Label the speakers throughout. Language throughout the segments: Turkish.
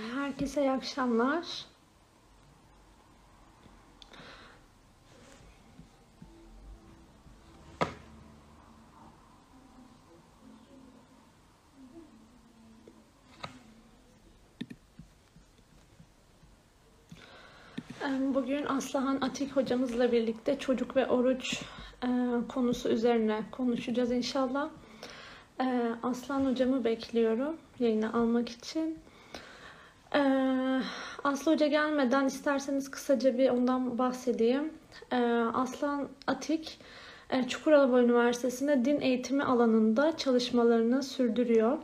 Speaker 1: Herkese iyi akşamlar. Bugün Aslıhan Atik hocamızla birlikte çocuk ve oruç e, konusu üzerine konuşacağız inşallah. E, Aslan hocamı bekliyorum yayına almak için. E, Aslı Hoca gelmeden isterseniz kısaca bir ondan bahsedeyim. E, Aslan Atik e, Çukurova Üniversitesi'nde din eğitimi alanında çalışmalarını sürdürüyor.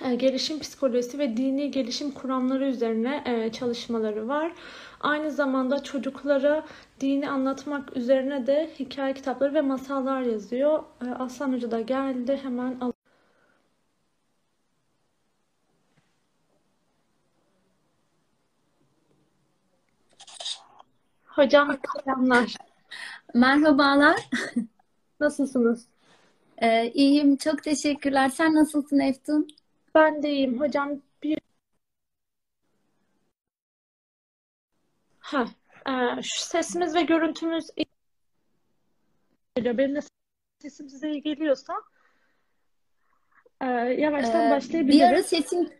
Speaker 1: E, gelişim psikolojisi ve dini gelişim kuramları üzerine e, çalışmaları var. Aynı zamanda çocuklara dini anlatmak üzerine de hikaye kitapları ve masallar yazıyor. E, Aslan Hoca da geldi. Hemen al. Hocam selamlar.
Speaker 2: Merhabalar.
Speaker 1: Nasılsınız?
Speaker 2: Ee, iyiyim. Çok teşekkürler. Sen nasılsın Eftun?
Speaker 1: Ben de iyiyim. Hocam bir ha, e, şu sesimiz ve görüntümüz geliyor. Benim de sesim size iyi geliyorsa e, yavaştan
Speaker 2: Ee, bir ara
Speaker 1: başlayabiliriz.
Speaker 2: sesin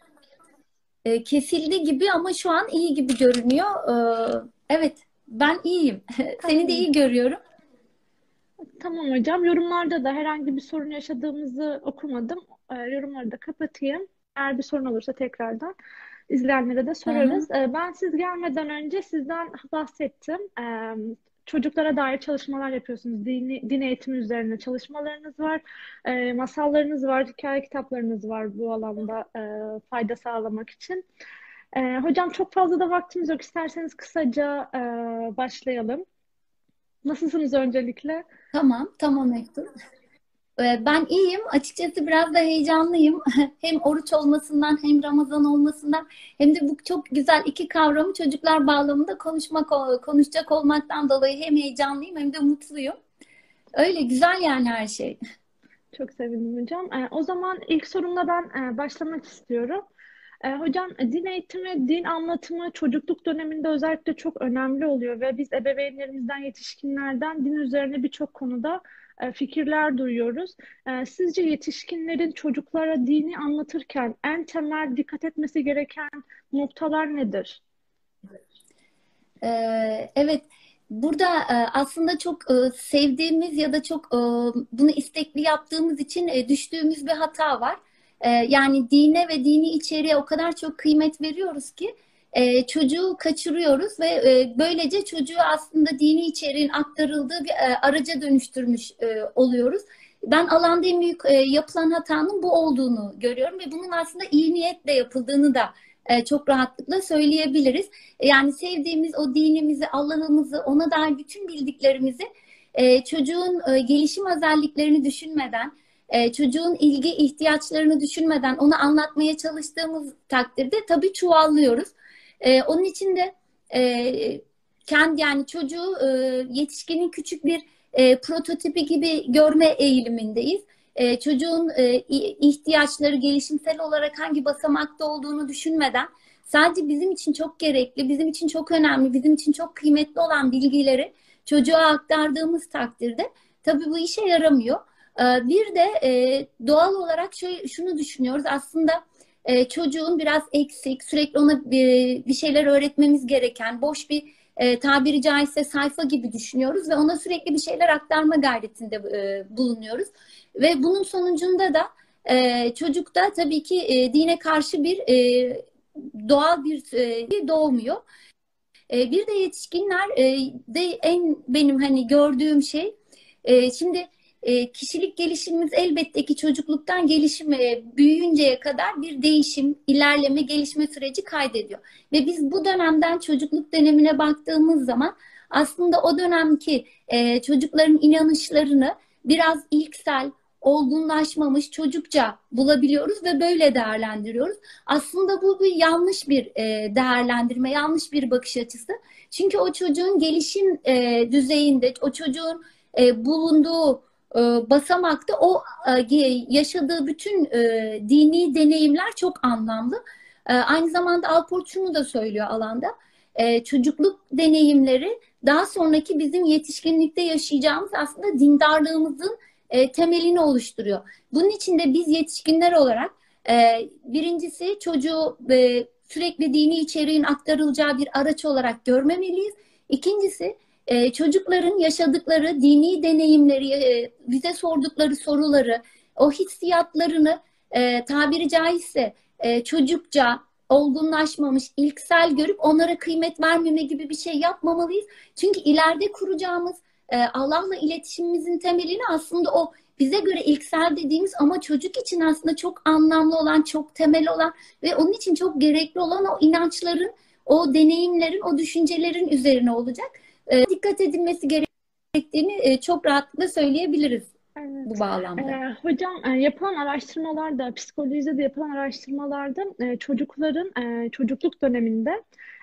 Speaker 2: e, kesildi gibi ama şu an iyi gibi görünüyor. Ee, evet, ben iyiyim. Seni de iyi görüyorum.
Speaker 1: Tamam hocam. Yorumlarda da herhangi bir sorun yaşadığımızı okumadım. E, yorumları da kapatayım. Eğer bir sorun olursa tekrardan izleyenlere de sorarız. E, ben siz gelmeden önce sizden bahsettim. E, çocuklara dair çalışmalar yapıyorsunuz. Dini, din eğitimi üzerine çalışmalarınız var. Masallarınız var. Hikaye kitaplarınız var bu alanda e, fayda sağlamak için. E, hocam çok fazla da vaktimiz yok. İsterseniz kısaca e, başlayalım. Nasılsınız öncelikle?
Speaker 2: Tamam, tamam Eftun. Ee, ben iyiyim. Açıkçası biraz da heyecanlıyım. Hem oruç olmasından hem Ramazan olmasından hem de bu çok güzel iki kavramı çocuklar bağlamında konuşmak konuşacak olmaktan dolayı hem heyecanlıyım hem de mutluyum. Öyle güzel yani her şey.
Speaker 1: Çok sevindim hocam. Ee, o zaman ilk sorumla ben e, başlamak istiyorum. Ee, hocam din eğitimi, din anlatımı çocukluk döneminde özellikle çok önemli oluyor ve biz ebeveynlerimizden, yetişkinlerden din üzerine birçok konuda e, fikirler duyuyoruz. Ee, sizce yetişkinlerin çocuklara dini anlatırken en temel dikkat etmesi gereken noktalar nedir?
Speaker 2: Ee, evet, burada e, aslında çok e, sevdiğimiz ya da çok e, bunu istekli yaptığımız için e, düştüğümüz bir hata var. E, yani dine ve dini içeriğe o kadar çok kıymet veriyoruz ki e, çocuğu kaçırıyoruz ve e, böylece çocuğu aslında dini içeriğin aktarıldığı bir e, araca dönüştürmüş oluyoruz. Ben alanda en büyük yapılan hatanın bu olduğunu görüyorum ve bunun aslında iyi niyetle yapıldığını da çok rahatlıkla söyleyebiliriz. Yani sevdiğimiz o dinimizi, Allah'ımızı, ona dair bütün bildiklerimizi çocuğun gelişim özelliklerini düşünmeden, e, çocuğun ilgi ihtiyaçlarını düşünmeden ona anlatmaya çalıştığımız takdirde tabii çuvallıyoruz. E, onun için de e, kendi yani çocuğu yetişkinin küçük bir prototipi gibi görme eğilimindeyiz. Çocuğun ihtiyaçları gelişimsel olarak hangi basamakta olduğunu düşünmeden sadece bizim için çok gerekli, bizim için çok önemli, bizim için çok kıymetli olan bilgileri çocuğa aktardığımız takdirde tabii bu işe yaramıyor. E, bir de e, doğal olarak şöyle, şunu düşünüyoruz aslında e, çocuğun biraz eksik, sürekli ona bir, bir şeyler öğretmemiz gereken, boş bir e, tabiri caizse sayfa gibi düşünüyoruz ve ona sürekli bir şeyler aktarma gayretinde e, bulunuyoruz. Ve bunun sonucunda da e, çocukta tabii ki e, dine karşı bir e, doğal bir e, doğmuyor. E, bir de yetişkinler e, de en benim hani gördüğüm şey e, şimdi e, kişilik gelişimimiz elbette ki çocukluktan gelişime büyüyünceye kadar bir değişim, ilerleme, gelişme süreci kaydediyor. Ve biz bu dönemden çocukluk dönemine baktığımız zaman aslında o dönemki e, çocukların inanışlarını biraz ilksel, olgunlaşmamış çocukça bulabiliyoruz ve böyle değerlendiriyoruz. Aslında bu bir yanlış bir e, değerlendirme, yanlış bir bakış açısı. Çünkü o çocuğun gelişim e, düzeyinde, o çocuğun e, bulunduğu e, basamakta o e, yaşadığı bütün e, dini deneyimler çok anlamlı. aynı zamanda Alport şunu da söylüyor alanda. çocukluk deneyimleri daha sonraki bizim yetişkinlikte yaşayacağımız aslında dindarlığımızın temelini oluşturuyor. Bunun için de biz yetişkinler olarak birincisi çocuğu sürekli dini içeriğin aktarılacağı bir araç olarak görmemeliyiz. İkincisi e, çocukların yaşadıkları dini deneyimleri, e, bize sordukları soruları, o hissiyatlarını e, tabiri caizse e, çocukça, olgunlaşmamış, ilksel görüp onlara kıymet vermeme gibi bir şey yapmamalıyız. Çünkü ileride kuracağımız e, Allah'la iletişimimizin temelini aslında o bize göre ilksel dediğimiz ama çocuk için aslında çok anlamlı olan, çok temel olan ve onun için çok gerekli olan o inançların, o deneyimlerin, o düşüncelerin üzerine olacak. E, dikkat edilmesi gerektiğini e, çok rahatlıkla söyleyebiliriz. Evet. bu bağlamda.
Speaker 1: Ee, hocam e, yapılan araştırmalarda, psikolojide de yapılan araştırmalarda e, çocukların e, çocukluk döneminde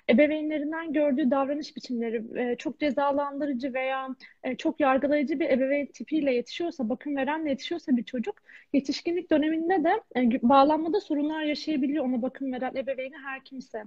Speaker 1: ebeveynlerinden gördüğü davranış biçimleri e, çok cezalandırıcı veya e, çok yargılayıcı bir ebeveyn tipiyle yetişiyorsa, bakım verenle yetişiyorsa bir çocuk, yetişkinlik döneminde de e, bağlanmada sorunlar yaşayabiliyor ona bakım veren ebeveyni her kimse.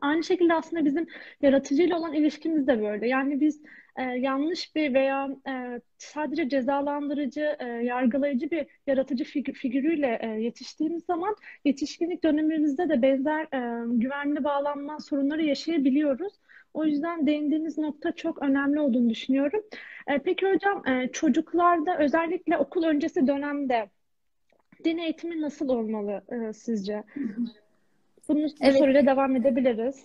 Speaker 1: Aynı şekilde aslında bizim yaratıcıyla olan ilişkimiz de böyle. Yani biz e, yanlış bir veya e, sadece cezalandırıcı, e, yargılayıcı bir yaratıcı fig figürüyle e, yetiştiğimiz zaman yetişkinlik dönemimizde de benzer e, güvenli bağlanma sorunları yaşayabiliyoruz. O yüzden değindiğiniz nokta çok önemli olduğunu düşünüyorum. E, peki hocam e, çocuklarda özellikle okul öncesi dönemde din eğitimi nasıl olmalı e, sizce? Bunu evet. soruyla devam edebiliriz.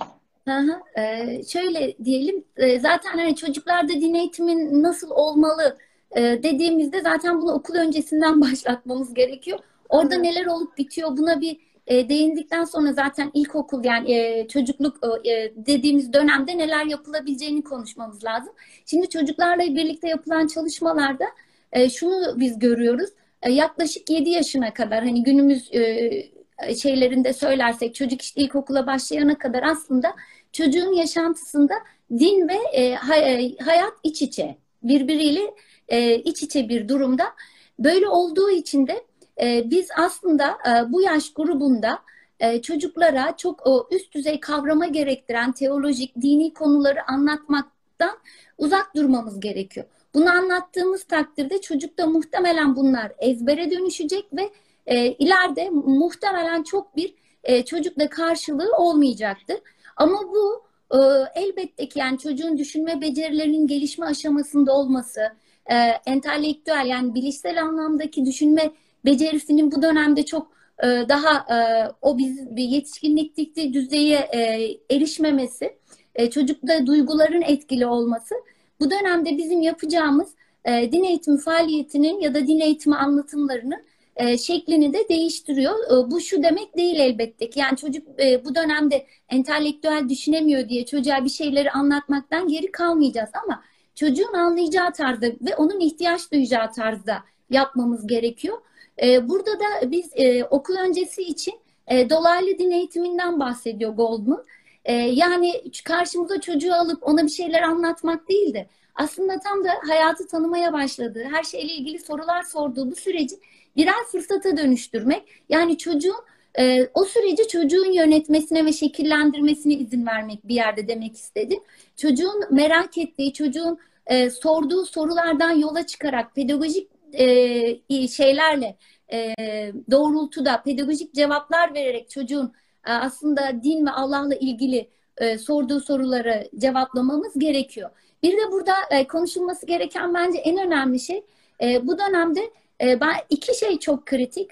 Speaker 2: Hı hı. Ee, şöyle diyelim e, zaten hani çocuklarda din eğitimin nasıl olmalı e, dediğimizde zaten bunu okul öncesinden başlatmamız gerekiyor. Orada evet. neler olup bitiyor buna bir e, değindikten sonra zaten ilkokul yani e, çocukluk e, dediğimiz dönemde neler yapılabileceğini konuşmamız lazım. Şimdi çocuklarla birlikte yapılan çalışmalarda e, şunu biz görüyoruz. E, yaklaşık 7 yaşına kadar hani günümüz e, şeylerinde söylersek çocuk işte ilkokula başlayana kadar aslında çocuğun yaşantısında din ve e, e, hayat iç içe birbiriyle e, iç içe bir durumda. Böyle olduğu için de e, biz aslında e, bu yaş grubunda e, çocuklara çok o, üst düzey kavrama gerektiren teolojik, dini konuları anlatmaktan uzak durmamız gerekiyor. Bunu anlattığımız takdirde çocukta muhtemelen bunlar ezbere dönüşecek ve e, ileride muhtemelen çok bir e, çocukla karşılığı olmayacaktır. Ama bu e, elbette ki yani çocuğun düşünme becerilerinin gelişme aşamasında olması, e, entelektüel yani bilişsel anlamdaki düşünme becerisinin bu dönemde çok e, daha e, o biz bir yetişkinlikteki düzeye e, erişmemesi, e, çocukta duyguların etkili olması bu dönemde bizim yapacağımız e, din eğitimi faaliyetinin ya da din eğitimi anlatımlarının e, şeklini de değiştiriyor. E, bu şu demek değil elbette ki. Yani çocuk e, bu dönemde entelektüel düşünemiyor diye çocuğa bir şeyleri anlatmaktan geri kalmayacağız ama çocuğun anlayacağı tarzda ve onun ihtiyaç duyacağı tarzda yapmamız gerekiyor. E, burada da biz e, okul öncesi için e, dolaylı din eğitiminden bahsediyor Goldman. E, yani karşımıza çocuğu alıp ona bir şeyler anlatmak değil de aslında tam da hayatı tanımaya başladığı, her şeyle ilgili sorular sorduğu bu süreci birer fırsata dönüştürmek. Yani çocuğun e, o süreci çocuğun yönetmesine ve şekillendirmesine izin vermek bir yerde demek istedim. Çocuğun merak ettiği, çocuğun e, sorduğu sorulardan yola çıkarak pedagojik e, şeylerle e, doğrultuda pedagojik cevaplar vererek çocuğun e, aslında din ve Allah'la ilgili e, sorduğu soruları cevaplamamız gerekiyor. Bir de burada e, konuşulması gereken bence en önemli şey e, bu dönemde ben iki şey çok kritik.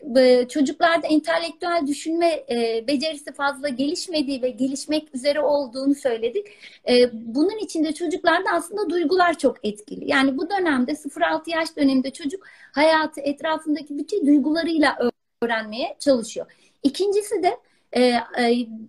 Speaker 2: Çocuklarda entelektüel düşünme e, becerisi fazla gelişmediği ve gelişmek üzere olduğunu söyledik. E, bunun içinde çocuklarda aslında duygular çok etkili. Yani bu dönemde 0-6 yaş döneminde çocuk hayatı etrafındaki bütün duygularıyla öğrenmeye çalışıyor. İkincisi de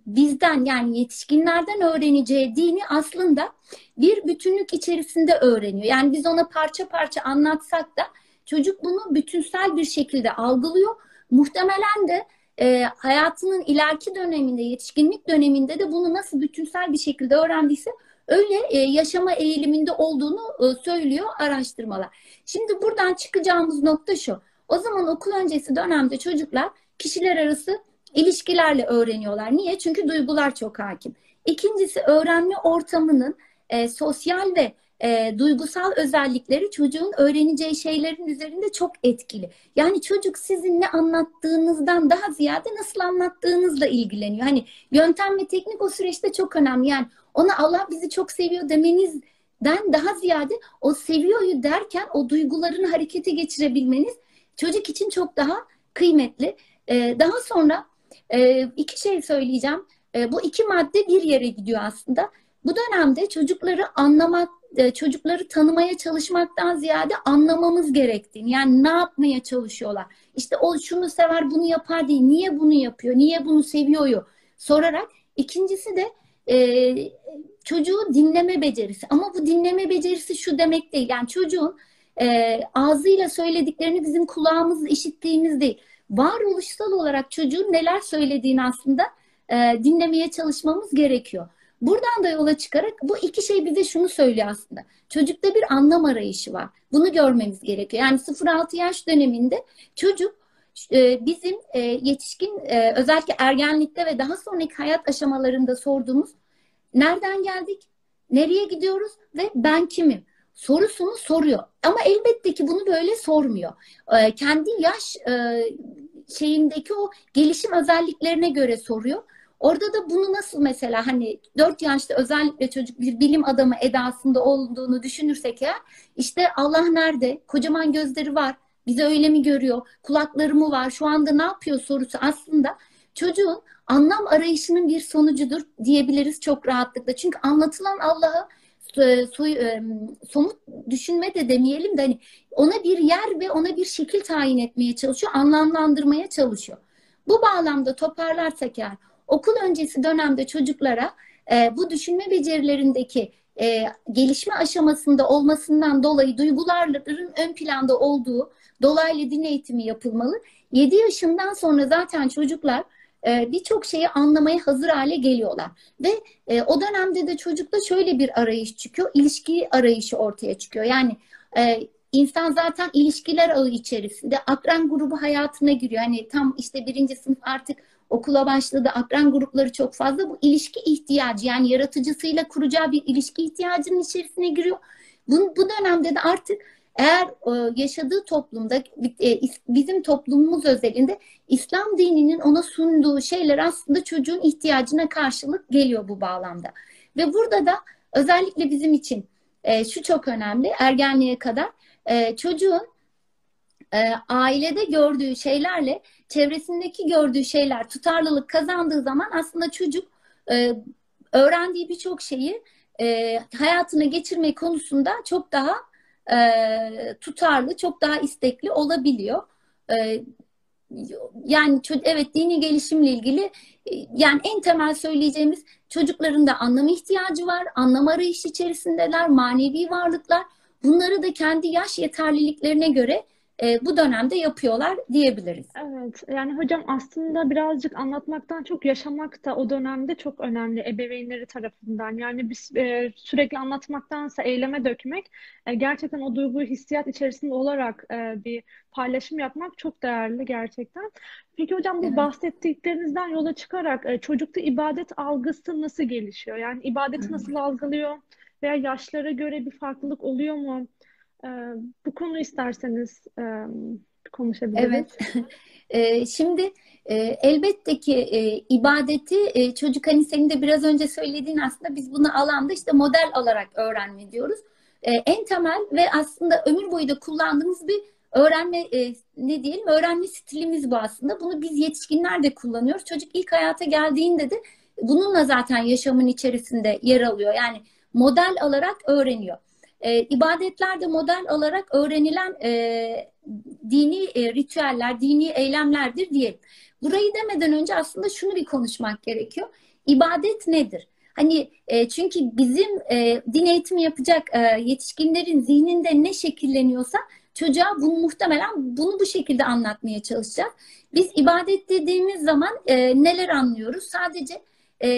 Speaker 2: bizden yani yetişkinlerden öğreneceği dini aslında bir bütünlük içerisinde öğreniyor. Yani biz ona parça parça anlatsak da Çocuk bunu bütünsel bir şekilde algılıyor. Muhtemelen de e, hayatının ileriki döneminde, yetişkinlik döneminde de bunu nasıl bütünsel bir şekilde öğrendiyse öyle e, yaşama eğiliminde olduğunu e, söylüyor araştırmalar. Şimdi buradan çıkacağımız nokta şu. O zaman okul öncesi dönemde çocuklar kişiler arası ilişkilerle öğreniyorlar. Niye? Çünkü duygular çok hakim. İkincisi öğrenme ortamının e, sosyal ve e, duygusal özellikleri çocuğun öğreneceği şeylerin üzerinde çok etkili. Yani çocuk sizin ne anlattığınızdan daha ziyade nasıl anlattığınızla ilgileniyor. Hani yöntem ve teknik o süreçte çok önemli. Yani ona Allah bizi çok seviyor demenizden daha ziyade o seviyoryu derken o duygularını harekete geçirebilmeniz çocuk için çok daha kıymetli. E, daha sonra e, iki şey söyleyeceğim. E, bu iki madde bir yere gidiyor aslında. Bu dönemde çocukları anlamak, e, çocukları tanımaya çalışmaktan ziyade anlamamız gerektiğini. Yani ne yapmaya çalışıyorlar? İşte o şunu sever, bunu yapar değil. Niye bunu yapıyor? Niye bunu seviyor? Sorarak. İkincisi de e, çocuğu dinleme becerisi. Ama bu dinleme becerisi şu demek değil. Yani çocuğun e, ağzıyla söylediklerini bizim kulağımızla işittiğimiz değil. Varoluşsal olarak çocuğun neler söylediğini aslında e, dinlemeye çalışmamız gerekiyor. Buradan da yola çıkarak bu iki şey bize şunu söylüyor aslında. Çocukta bir anlam arayışı var. Bunu görmemiz gerekiyor. Yani 0-6 yaş döneminde çocuk e, bizim e, yetişkin e, özellikle ergenlikte ve daha sonraki hayat aşamalarında sorduğumuz nereden geldik, nereye gidiyoruz ve ben kimim sorusunu soruyor. Ama elbette ki bunu böyle sormuyor. Kendi yaş şeyindeki o gelişim özelliklerine göre soruyor. Orada da bunu nasıl mesela hani 4 yaşta özellikle çocuk bir bilim adamı edasında olduğunu düşünürsek ya işte Allah nerede? Kocaman gözleri var. Bizi öyle mi görüyor? Kulakları mı var? Şu anda ne yapıyor sorusu aslında çocuğun anlam arayışının bir sonucudur diyebiliriz çok rahatlıkla. Çünkü anlatılan Allah'ı somut düşünme de demeyelim de hani ona bir yer ve ona bir şekil tayin etmeye çalışıyor, anlamlandırmaya çalışıyor. Bu bağlamda toparlarsak yani okul öncesi dönemde çocuklara e, bu düşünme becerilerindeki e, gelişme aşamasında olmasından dolayı duyguların ön planda olduğu dolaylı din eğitimi yapılmalı. 7 yaşından sonra zaten çocuklar e, birçok şeyi anlamaya hazır hale geliyorlar. Ve e, o dönemde de çocukta şöyle bir arayış çıkıyor. ilişki arayışı ortaya çıkıyor. Yani e, insan zaten ilişkiler ağı içerisinde akran grubu hayatına giriyor. Hani tam işte birinci sınıf artık okula başladı. Akran grupları çok fazla. Bu ilişki ihtiyacı yani yaratıcısıyla kuracağı bir ilişki ihtiyacının içerisine giriyor. Bu, bu dönemde de artık eğer e, yaşadığı toplumda e, bizim toplumumuz özelinde İslam dininin ona sunduğu şeyler aslında çocuğun ihtiyacına karşılık geliyor bu bağlamda. Ve burada da özellikle bizim için e, şu çok önemli ergenliğe kadar çocuğun ailede gördüğü şeylerle çevresindeki gördüğü şeyler tutarlılık kazandığı zaman aslında çocuk öğrendiği birçok şeyi hayatına geçirme konusunda çok daha e, tutarlı, çok daha istekli olabiliyor. E, yani evet dini gelişimle ilgili e, yani en temel söyleyeceğimiz çocukların da anlam ihtiyacı var. Anlam arayışı içerisindeler, manevi varlıklar. Bunları da kendi yaş yeterliliklerine göre e, bu dönemde yapıyorlar diyebiliriz.
Speaker 1: Evet, yani hocam aslında birazcık anlatmaktan çok yaşamak da o dönemde çok önemli ebeveynleri tarafından. Yani biz e, sürekli anlatmaktansa eyleme dökmek, e, gerçekten o duyguyu hissiyat içerisinde olarak e, bir paylaşım yapmak çok değerli gerçekten. Peki hocam bu evet. bahsettiklerinizden yola çıkarak e, çocukta ibadet algısı nasıl gelişiyor? Yani ibadeti nasıl algılıyor? Veya yaşlara göre bir farklılık oluyor mu? Ee, bu konu isterseniz e, konuşabiliriz.
Speaker 2: Evet. E, şimdi e, elbette ki ibadeti çocuk hani senin de biraz önce söylediğin aslında biz bunu alanda işte model alarak öğrenme diyoruz. En temel ve aslında ömür boyu da kullandığımız bir öğrenme ne diyelim öğrenme stilimiz bu aslında. Bunu biz yetişkinler de kullanıyoruz. Çocuk ilk hayata geldiğinde de bununla zaten yaşamın içerisinde yer alıyor. Yani model alarak öğreniyor. E, ibadetler de model alarak öğrenilen e, dini e, ritüeller, dini eylemlerdir diyelim. Burayı demeden önce aslında şunu bir konuşmak gerekiyor. İbadet nedir? Hani e, çünkü bizim e, din eğitimi yapacak e, yetişkinlerin zihninde ne şekilleniyorsa çocuğa bunu muhtemelen bunu bu şekilde anlatmaya çalışacağız. Biz ibadet dediğimiz zaman e, neler anlıyoruz? Sadece e,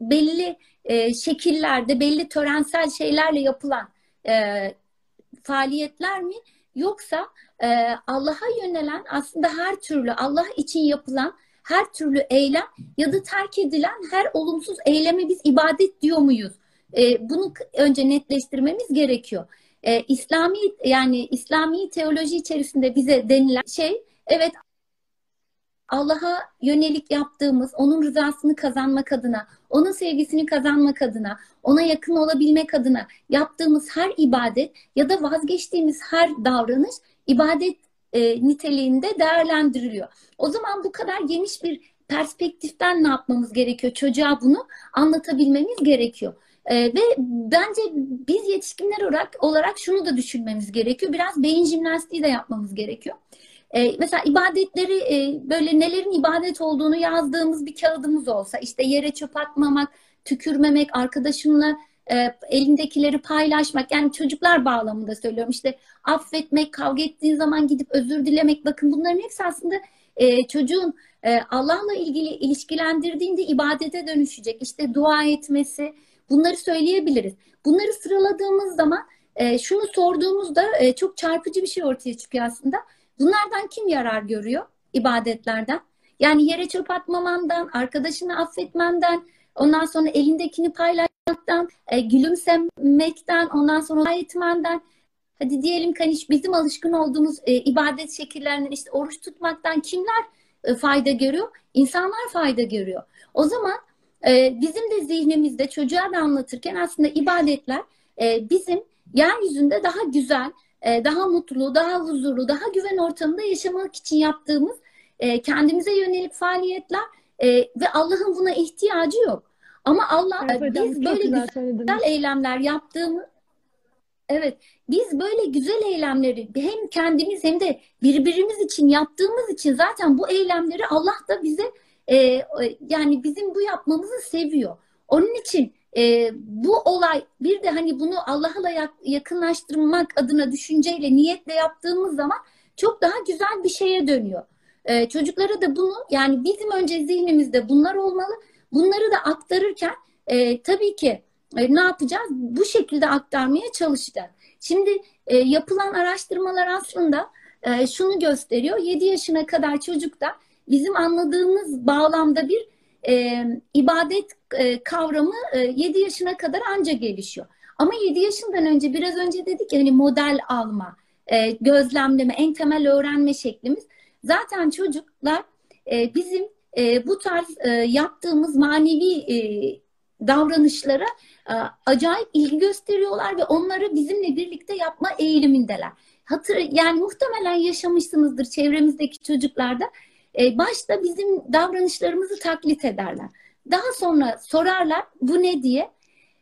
Speaker 2: belli e, şekillerde, belli törensel şeylerle yapılan e, faaliyetler mi yoksa e, Allah'a yönelen aslında her türlü Allah için yapılan her türlü eylem ya da terk edilen her olumsuz eyleme biz ibadet diyor muyuz? E, bunu önce netleştirmemiz gerekiyor. E, İslami yani İslami teoloji içerisinde bize denilen şey evet Allah'a yönelik yaptığımız, onun rızasını kazanmak adına, onun sevgisini kazanmak adına, ona yakın olabilmek adına yaptığımız her ibadet ya da vazgeçtiğimiz her davranış ibadet e, niteliğinde değerlendiriliyor. O zaman bu kadar geniş bir perspektiften ne yapmamız gerekiyor? Çocuğa bunu anlatabilmemiz gerekiyor. E, ve bence biz yetişkinler olarak, olarak şunu da düşünmemiz gerekiyor. Biraz beyin jimnastiği de yapmamız gerekiyor. E, mesela ibadetleri e, böyle nelerin ibadet olduğunu yazdığımız bir kağıdımız olsa işte yere çöp atmamak, tükürmemek, arkadaşınla e, elindekileri paylaşmak yani çocuklar bağlamında söylüyorum işte affetmek, kavga ettiğin zaman gidip özür dilemek bakın bunların hepsi aslında e, çocuğun e, Allah'la ilgili ilişkilendirdiğinde ibadete dönüşecek işte dua etmesi bunları söyleyebiliriz. Bunları sıraladığımız zaman e, şunu sorduğumuzda e, çok çarpıcı bir şey ortaya çıkıyor aslında. Bunlardan kim yarar görüyor ibadetlerden? Yani yere çöp atmamandan, arkadaşını affetmenden, ondan sonra elindekini paylaşmaktan, e, gülümsemekten, ondan sonra etmenden, hadi diyelim ki hani bizim alışkın olduğumuz e, ibadet şekillerinden işte oruç tutmaktan kimler e, fayda görüyor? İnsanlar fayda görüyor. O zaman e, bizim de zihnimizde çocuğa da anlatırken aslında ibadetler e, bizim yeryüzünde daha güzel, e, daha mutlu, daha huzurlu, daha güven ortamında yaşamak için yaptığımız e, kendimize yönelik faaliyetler e, ve Allah'ın buna ihtiyacı yok. Ama Allah
Speaker 1: Evet hocam,
Speaker 2: biz böyle
Speaker 1: güzel
Speaker 2: güzel eylemler yaptığımız Evet, biz böyle güzel eylemleri hem kendimiz hem de birbirimiz için yaptığımız için zaten bu eylemleri Allah da bize e, yani bizim bu yapmamızı seviyor. Onun için e, bu olay bir de hani bunu Allah'la yak- yakınlaştırmak adına düşünceyle, niyetle yaptığımız zaman çok daha güzel bir şeye dönüyor. E, çocuklara da bunu yani bizim önce zihnimizde bunlar olmalı. Bunları da aktarırken e, tabii ki e, ne yapacağız? Bu şekilde aktarmaya çalışacağız. Şimdi e, yapılan araştırmalar aslında e, şunu gösteriyor. 7 yaşına kadar çocukta bizim anladığımız bağlamda bir e, ibadet e, kavramı e, 7 yaşına kadar anca gelişiyor. Ama 7 yaşından önce biraz önce dedik ya hani model alma, e, gözlemleme, en temel öğrenme şeklimiz. Zaten çocuklar e, bizim e, bu tarz e, yaptığımız manevi e, davranışlara e, acayip ilgi gösteriyorlar ve onları bizimle birlikte yapma eğilimindeler. Hatır, yani muhtemelen yaşamışsınızdır çevremizdeki çocuklarda. E, başta bizim davranışlarımızı taklit ederler. Daha sonra sorarlar bu ne diye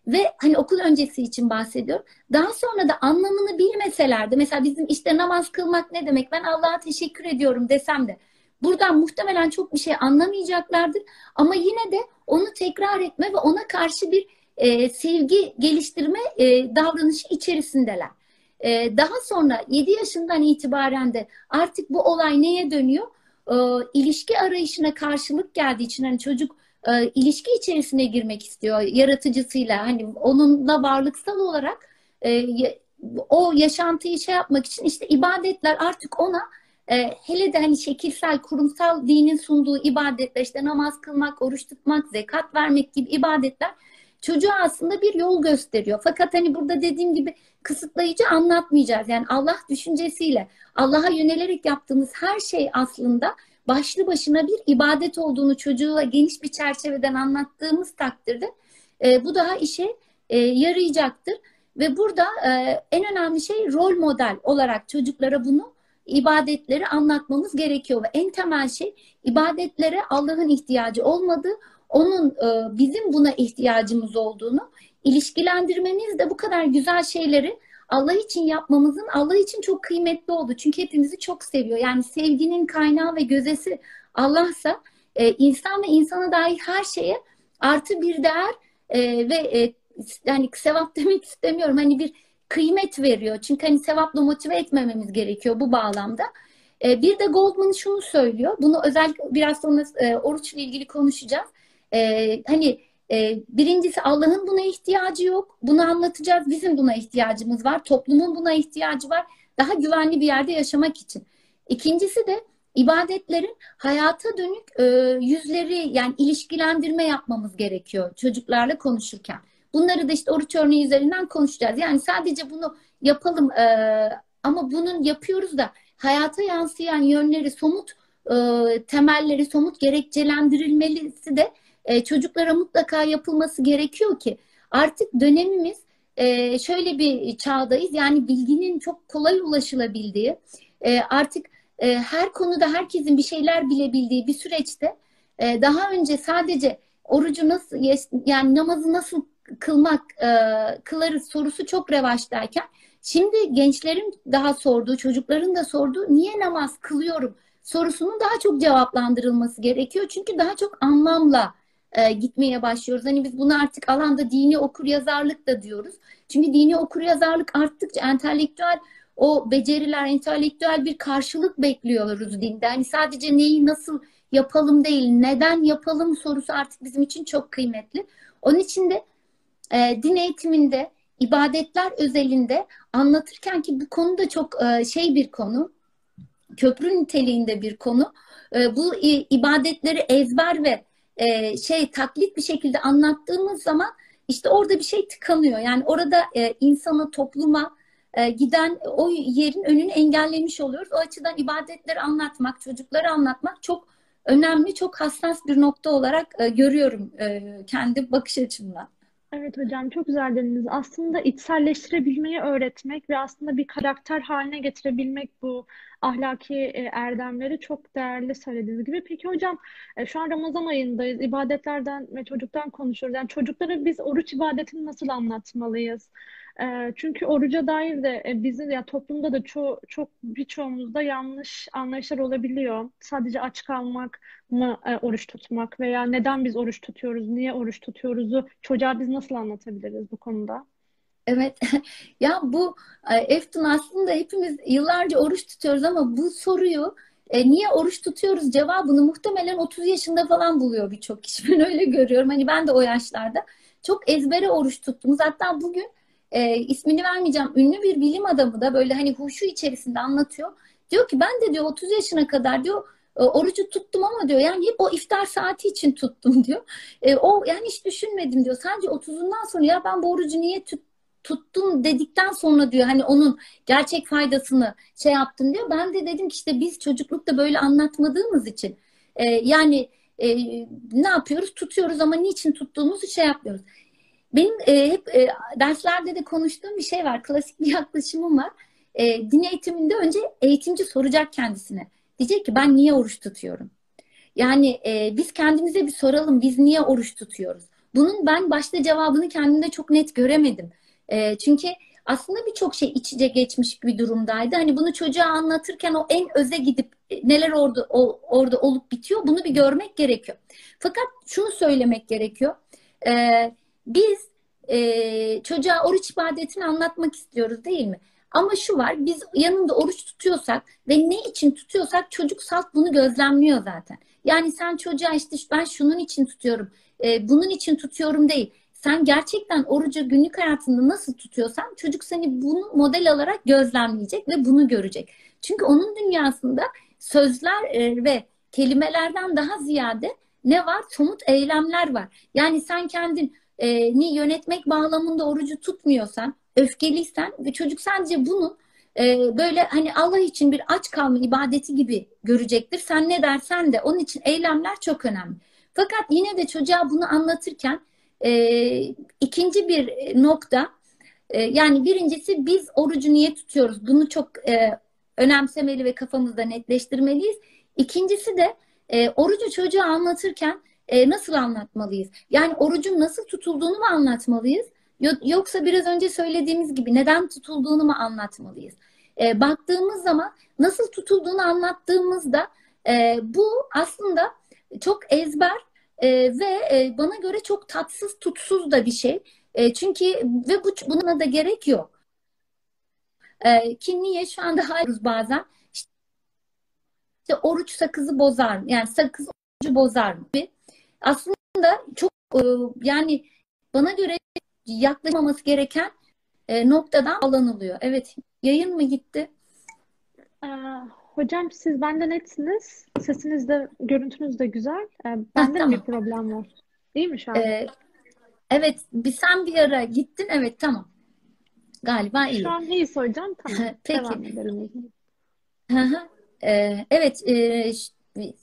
Speaker 2: ve hani okul öncesi için bahsediyorum. Daha sonra da anlamını bilmeseler de mesela bizim işte namaz kılmak ne demek ben Allah'a teşekkür ediyorum desem de buradan muhtemelen çok bir şey anlamayacaklardır. Ama yine de onu tekrar etme ve ona karşı bir e, sevgi geliştirme e, davranışı içerisindeler. E, daha sonra 7 yaşından itibaren de artık bu olay neye dönüyor? E, ilişki arayışına karşılık geldiği için hani çocuk e, ilişki içerisine girmek istiyor yaratıcısıyla. Hani onunla varlıksal olarak e, o yaşantıyı şey yapmak için işte ibadetler artık ona e, hele de hani şekilsel kurumsal dinin sunduğu ibadetler işte namaz kılmak, oruç tutmak, zekat vermek gibi ibadetler çocuğa aslında bir yol gösteriyor. Fakat hani burada dediğim gibi kısıtlayıcı anlatmayacağız. Yani Allah düşüncesiyle Allah'a yönelerek yaptığımız her şey aslında başlı başına bir ibadet olduğunu çocuğa geniş bir çerçeveden anlattığımız takdirde e, bu daha işe e, yarayacaktır. Ve burada e, en önemli şey rol model olarak çocuklara bunu ibadetleri anlatmamız gerekiyor ve en temel şey ibadetlere Allah'ın ihtiyacı olmadığı, onun e, bizim buna ihtiyacımız olduğunu ilişkilendirmemiz de bu kadar güzel şeyleri Allah için yapmamızın Allah için çok kıymetli oldu. Çünkü hepimizi çok seviyor. Yani sevginin kaynağı ve gözesi Allah'sa e, insan ve insana dair her şeye artı bir değer e, ve yani sevap demek istemiyorum. Hani bir kıymet veriyor. Çünkü hani sevapla motive etmememiz gerekiyor bu bağlamda. Bir de Goldman şunu söylüyor. Bunu özellikle biraz sonra oruçla ilgili konuşacağız. E, hani e, birincisi Allah'ın buna ihtiyacı yok. Bunu anlatacağız. Bizim buna ihtiyacımız var. Toplumun buna ihtiyacı var. Daha güvenli bir yerde yaşamak için. İkincisi de ibadetlerin hayata dönük e, yüzleri yani ilişkilendirme yapmamız gerekiyor çocuklarla konuşurken. Bunları da işte oruç örneği üzerinden konuşacağız. Yani sadece bunu yapalım e, ama bunun yapıyoruz da hayata yansıyan yönleri, somut e, temelleri, somut gerekçelendirilmesi de e, çocuklara mutlaka yapılması gerekiyor ki artık dönemimiz e, şöyle bir çağdayız. Yani bilginin çok kolay ulaşılabildiği, e, artık e, her konuda herkesin bir şeyler bilebildiği bir süreçte e, daha önce sadece orucu nasıl yani namazı nasıl kılmak e, kılarız sorusu çok revaçtayken şimdi gençlerin daha sorduğu, çocukların da sorduğu niye namaz kılıyorum sorusunun daha çok cevaplandırılması gerekiyor. Çünkü daha çok anlamla e, gitmeye başlıyoruz. Hani biz bunu artık alanda dini okur yazarlık da diyoruz. Çünkü dini okur yazarlık arttıkça entelektüel o beceriler, entelektüel bir karşılık bekliyoruz dinde. Hani sadece neyi nasıl yapalım değil, neden yapalım sorusu artık bizim için çok kıymetli. Onun için de e, din eğitiminde, ibadetler özelinde anlatırken ki bu konu da çok e, şey bir konu, köprü niteliğinde bir konu. E, bu ibadetleri ezber ve e, şey taklit bir şekilde anlattığımız zaman işte orada bir şey tıkanıyor. Yani orada e, insana, topluma e, giden o yerin önünü engellemiş oluyoruz. O açıdan ibadetleri anlatmak, çocukları anlatmak çok önemli, çok hassas bir nokta olarak e, görüyorum e, kendi bakış açımdan.
Speaker 1: Evet hocam çok güzel dediniz. Aslında içselleştirebilmeyi öğretmek ve aslında bir karakter haline getirebilmek bu ahlaki e, erdemleri çok değerli söylediğiniz gibi. Peki hocam e, şu an Ramazan ayındayız. İbadetlerden ve çocuktan konuşuyoruz. Yani çocuklara biz oruç ibadetini nasıl anlatmalıyız? E, çünkü oruca dair de bizim ya toplumda da ço çok birçoğumuzda yanlış anlayışlar olabiliyor. Sadece aç kalmak mı oruç tutmak veya neden biz oruç tutuyoruz, niye oruç tutuyoruzu çocuğa biz nasıl anlatabiliriz bu konuda?
Speaker 2: Evet. Ya bu Eftun aslında hepimiz yıllarca oruç tutuyoruz ama bu soruyu e, niye oruç tutuyoruz cevabını muhtemelen 30 yaşında falan buluyor birçok kişi. Ben öyle görüyorum. Hani ben de o yaşlarda çok ezbere oruç tuttum. Hatta bugün e, ismini vermeyeceğim ünlü bir bilim adamı da böyle hani huşu içerisinde anlatıyor. Diyor ki ben de diyor 30 yaşına kadar diyor e, orucu tuttum ama diyor yani hep o iftar saati için tuttum diyor. E, o yani hiç düşünmedim diyor. Sadece 30'undan sonra ya ben bu orucu niye tut, tuttum dedikten sonra diyor hani onun gerçek faydasını şey yaptım diyor. Ben de dedim ki işte biz çocuklukta böyle anlatmadığımız için e, yani e, ne yapıyoruz? Tutuyoruz ama niçin tuttuğumuzu şey yapmıyoruz. Benim e, hep e, derslerde de konuştuğum bir şey var. Klasik bir yaklaşımım var. E, din eğitiminde önce eğitimci soracak kendisine. Diyecek ki ben niye oruç tutuyorum? Yani e, biz kendimize bir soralım. Biz niye oruç tutuyoruz? Bunun ben başta cevabını kendimde çok net göremedim. E, çünkü aslında birçok şey iç içe geçmiş bir durumdaydı. Hani bunu çocuğa anlatırken o en öze gidip e, neler orada o, orada olup bitiyor bunu bir görmek gerekiyor. Fakat şunu söylemek gerekiyor. E, biz e, çocuğa oruç ibadetini anlatmak istiyoruz değil mi? Ama şu var biz yanında oruç tutuyorsak ve ne için tutuyorsak çocuk salt bunu gözlemliyor zaten. Yani sen çocuğa işte ben şunun için tutuyorum, e, bunun için tutuyorum değil. Sen gerçekten orucu günlük hayatında nasıl tutuyorsan çocuk seni bunu model alarak gözlemleyecek ve bunu görecek. Çünkü onun dünyasında sözler e, ve kelimelerden daha ziyade ne var? Somut eylemler var. Yani sen kendin e, yönetmek bağlamında orucu tutmuyorsan, öfkeliysen ve çocuk sadece bunu e, böyle hani Allah için bir aç kalma ibadeti gibi görecektir. Sen ne dersen de onun için eylemler çok önemli. Fakat yine de çocuğa bunu anlatırken e, ikinci bir nokta e, yani birincisi biz orucu niye tutuyoruz? Bunu çok e, önemsemeli ve kafamızda netleştirmeliyiz. İkincisi de e, orucu çocuğa anlatırken e, nasıl anlatmalıyız? Yani orucun nasıl tutulduğunu mu anlatmalıyız? Yoksa biraz önce söylediğimiz gibi neden tutulduğunu mu anlatmalıyız? E, baktığımız zaman nasıl tutulduğunu anlattığımızda e, bu aslında çok ezber e, ve e, bana göre çok tatsız tutsuz da bir şey. E, çünkü ve bu, buna da gerek yok. E, ki niye şu anda hayırız bazen işte oruç sakızı bozar mı? Yani sakız orucu bozar mı? aslında çok e, yani bana göre yaklaşmaması gereken e, noktadan alanılıyor. Evet, yayın mı gitti?
Speaker 1: Ee, hocam siz benden netsiniz. Sesiniz de görüntünüz de güzel. Ee, bende mi bir problem var? İyi mi şu an?
Speaker 2: Ee, evet, bir sen bir ara gittin. Evet, tamam. Galiba iyi.
Speaker 1: Şu an iyiyiz hocam. Tamam.
Speaker 2: Peki.
Speaker 1: Devam edelim.
Speaker 2: Ee, evet, e,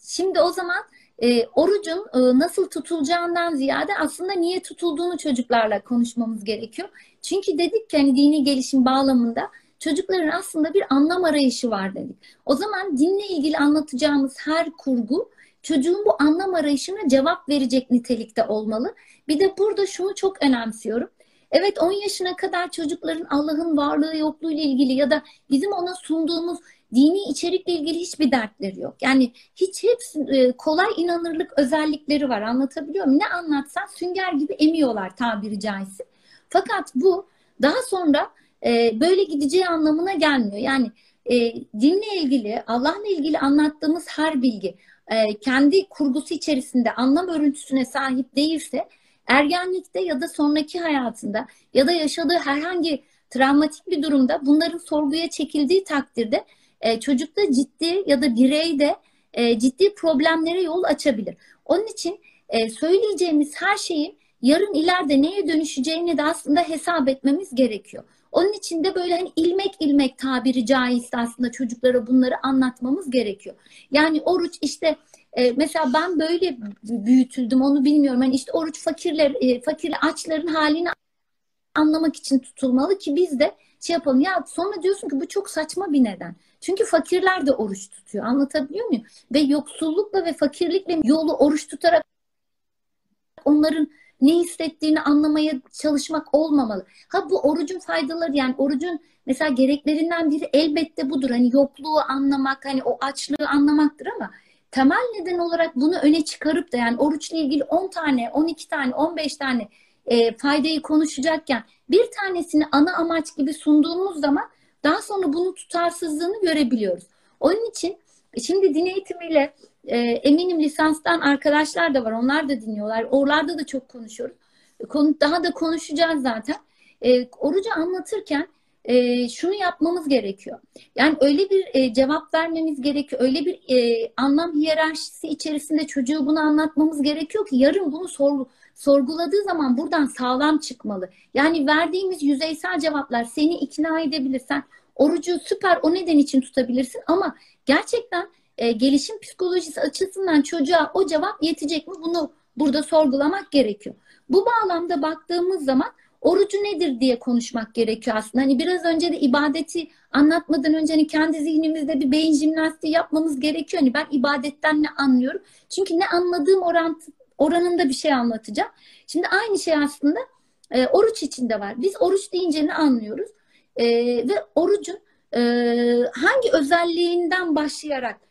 Speaker 2: şimdi o zaman e, orucun e, nasıl tutulacağından ziyade aslında niye tutulduğunu çocuklarla konuşmamız gerekiyor. Çünkü dedik ki hani dini gelişim bağlamında çocukların aslında bir anlam arayışı var dedik. O zaman dinle ilgili anlatacağımız her kurgu çocuğun bu anlam arayışına cevap verecek nitelikte olmalı. Bir de burada şunu çok önemsiyorum. Evet 10 yaşına kadar çocukların Allah'ın varlığı yokluğu ile ilgili ya da bizim ona sunduğumuz dini içerikle ilgili hiçbir dertleri yok. Yani hiç hepsi e, kolay inanırlık özellikleri var. Anlatabiliyor muyum? Ne anlatsan sünger gibi emiyorlar tabiri caizse. Fakat bu daha sonra e, böyle gideceği anlamına gelmiyor. Yani e, dinle ilgili, Allah'la ilgili anlattığımız her bilgi e, kendi kurgusu içerisinde anlam örüntüsüne sahip değilse ergenlikte ya da sonraki hayatında ya da yaşadığı herhangi travmatik bir durumda bunların sorguya çekildiği takdirde e, çocukta ciddi ya da bireyde e, ciddi problemlere yol açabilir. Onun için e, söyleyeceğimiz her şeyin yarın ileride neye dönüşeceğini de aslında hesap etmemiz gerekiyor. Onun için de böyle hani ilmek ilmek tabiri caizse aslında çocuklara bunları anlatmamız gerekiyor. Yani oruç işte e, mesela ben böyle büyütüldüm onu bilmiyorum. Hani işte oruç fakirler, e, fakir açların halini anlamak için tutulmalı ki biz de şey yapalım. Ya sonra diyorsun ki bu çok saçma bir neden. Çünkü fakirler de oruç tutuyor. Anlatabiliyor muyum? Ve yoksullukla ve fakirlikle yolu oruç tutarak onların ne hissettiğini anlamaya çalışmak olmamalı. Ha bu orucun faydaları yani orucun mesela gereklerinden biri elbette budur. Hani yokluğu anlamak, hani o açlığı anlamaktır ama temel neden olarak bunu öne çıkarıp da yani oruçla ilgili 10 tane, 12 tane, 15 tane e, faydayı konuşacakken bir tanesini ana amaç gibi sunduğumuz zaman daha sonra bunun tutarsızlığını görebiliyoruz. Onun için şimdi din eğitimiyle e, eminim lisanstan arkadaşlar da var. Onlar da dinliyorlar. Oralarda da çok konuşuyoruz. Konu, daha da konuşacağız zaten. E, orucu anlatırken e, şunu yapmamız gerekiyor. Yani öyle bir e, cevap vermemiz gerekiyor. Öyle bir e, anlam hiyerarşisi içerisinde çocuğu bunu anlatmamız gerekiyor ki yarın bunu sor, sorguladığı zaman buradan sağlam çıkmalı. Yani verdiğimiz yüzeysel cevaplar seni ikna edebilir. Sen orucu süper o neden için tutabilirsin ama gerçekten e, gelişim psikolojisi açısından çocuğa o cevap yetecek mi? Bunu burada sorgulamak gerekiyor. Bu bağlamda baktığımız zaman orucu nedir diye konuşmak gerekiyor aslında. Hani biraz önce de ibadeti anlatmadan önce hani kendi zihnimizde bir beyin jimnastiği yapmamız gerekiyor. Hani ben ibadetten ne anlıyorum? Çünkü ne anladığım orantı, oranında bir şey anlatacağım. Şimdi aynı şey aslında e, oruç içinde var. Biz oruç deyince ne anlıyoruz? E, ve orucun e, hangi özelliğinden başlayarak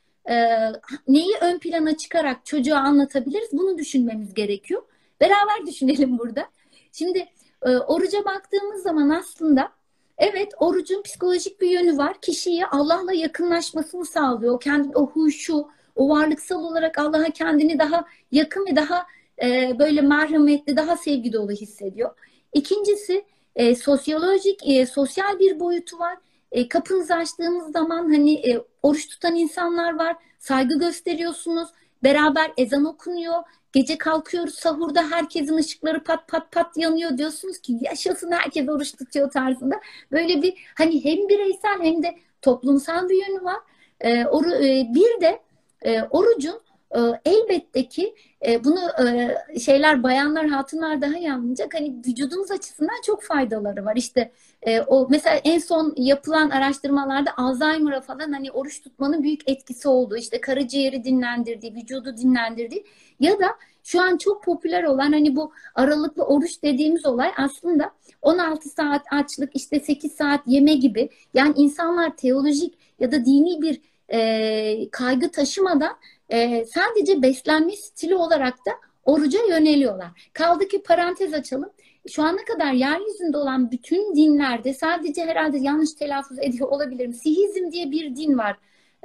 Speaker 2: neyi ön plana çıkarak çocuğa anlatabiliriz? Bunu düşünmemiz gerekiyor. Beraber düşünelim burada. Şimdi e, oruca baktığımız zaman aslında evet orucun psikolojik bir yönü var. Kişiyi Allah'la yakınlaşmasını sağlıyor. O kendi o huşu, o varlıksal olarak Allah'a kendini daha yakın ve daha e, böyle merhametli, daha sevgi dolu hissediyor. İkincisi e, sosyolojik, e, sosyal bir boyutu var. E, kapınızı açtığınız zaman hani e, oruç tutan insanlar var. Saygı gösteriyorsunuz. Beraber ezan okunuyor. Gece kalkıyoruz sahurda herkesin ışıkları pat pat pat yanıyor diyorsunuz ki yaşasın herkes oruç tutuyor tarzında. Böyle bir hani hem bireysel hem de toplumsal bir yönü var. E, oru, e, bir de e, orucun e, elbette ki e, bunu e, şeyler bayanlar hatunlar daha iyi anlayacak. Hani vücudumuz açısından çok faydaları var. İşte e, o mesela en son yapılan araştırmalarda Alzheimer'a falan hani oruç tutmanın büyük etkisi oldu. İşte karaciğeri dinlendirdiği, vücudu dinlendirdiği ya da şu an çok popüler olan hani bu aralıklı oruç dediğimiz olay aslında 16 saat açlık, işte 8 saat yeme gibi. Yani insanlar teolojik ya da dini bir e, kaygı taşımadan e, sadece beslenme stili olarak da oruca yöneliyorlar. Kaldı ki parantez açalım. Şu ana kadar yeryüzünde olan bütün dinlerde sadece herhalde yanlış telaffuz ediyor olabilirim. Sihizm diye bir din var.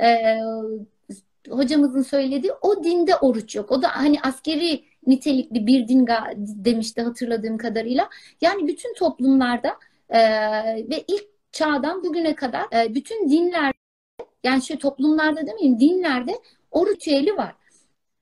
Speaker 2: E, hocamızın söylediği o dinde oruç yok. O da hani askeri nitelikli bir din demişti hatırladığım kadarıyla. Yani bütün toplumlarda e, ve ilk çağdan bugüne kadar e, bütün dinler yani şu toplumlarda demeyeyim dinlerde o ritüeli var.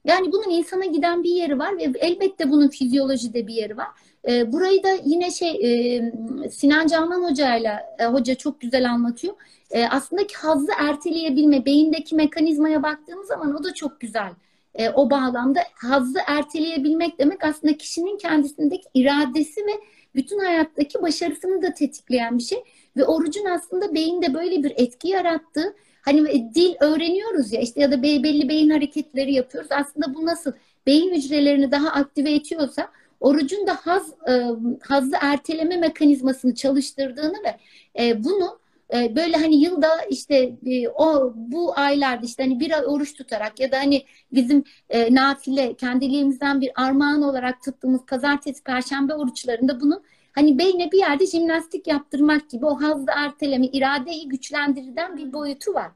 Speaker 2: Yani bunun insana giden bir yeri var ve elbette bunun fizyolojide bir yeri var. E, burayı da yine şey e, Sinan Canan Hoca ile e, hoca çok güzel anlatıyor. E, aslında hazzı erteleyebilme, beyindeki mekanizmaya baktığımız zaman o da çok güzel. E, o bağlamda hazzı erteleyebilmek demek aslında kişinin kendisindeki iradesi ve bütün hayattaki başarısını da tetikleyen bir şey. Ve orucun aslında beyinde böyle bir etki yarattığı Hani dil öğreniyoruz ya işte ya da belli beyin hareketleri yapıyoruz. Aslında bu nasıl beyin hücrelerini daha aktive ediyorsa orucun da haz e, hazzı erteleme mekanizmasını çalıştırdığını ve e, bunu e, böyle hani yılda işte e, o bu aylarda işte hani bir ay oruç tutarak ya da hani bizim e, nafile kendiliğimizden bir armağan olarak tuttuğumuz pazartesi perşembe oruçlarında bunu hani beyne bir yerde jimnastik yaptırmak gibi o hazzı erteleme iradeyi güçlendiriden bir boyutu var.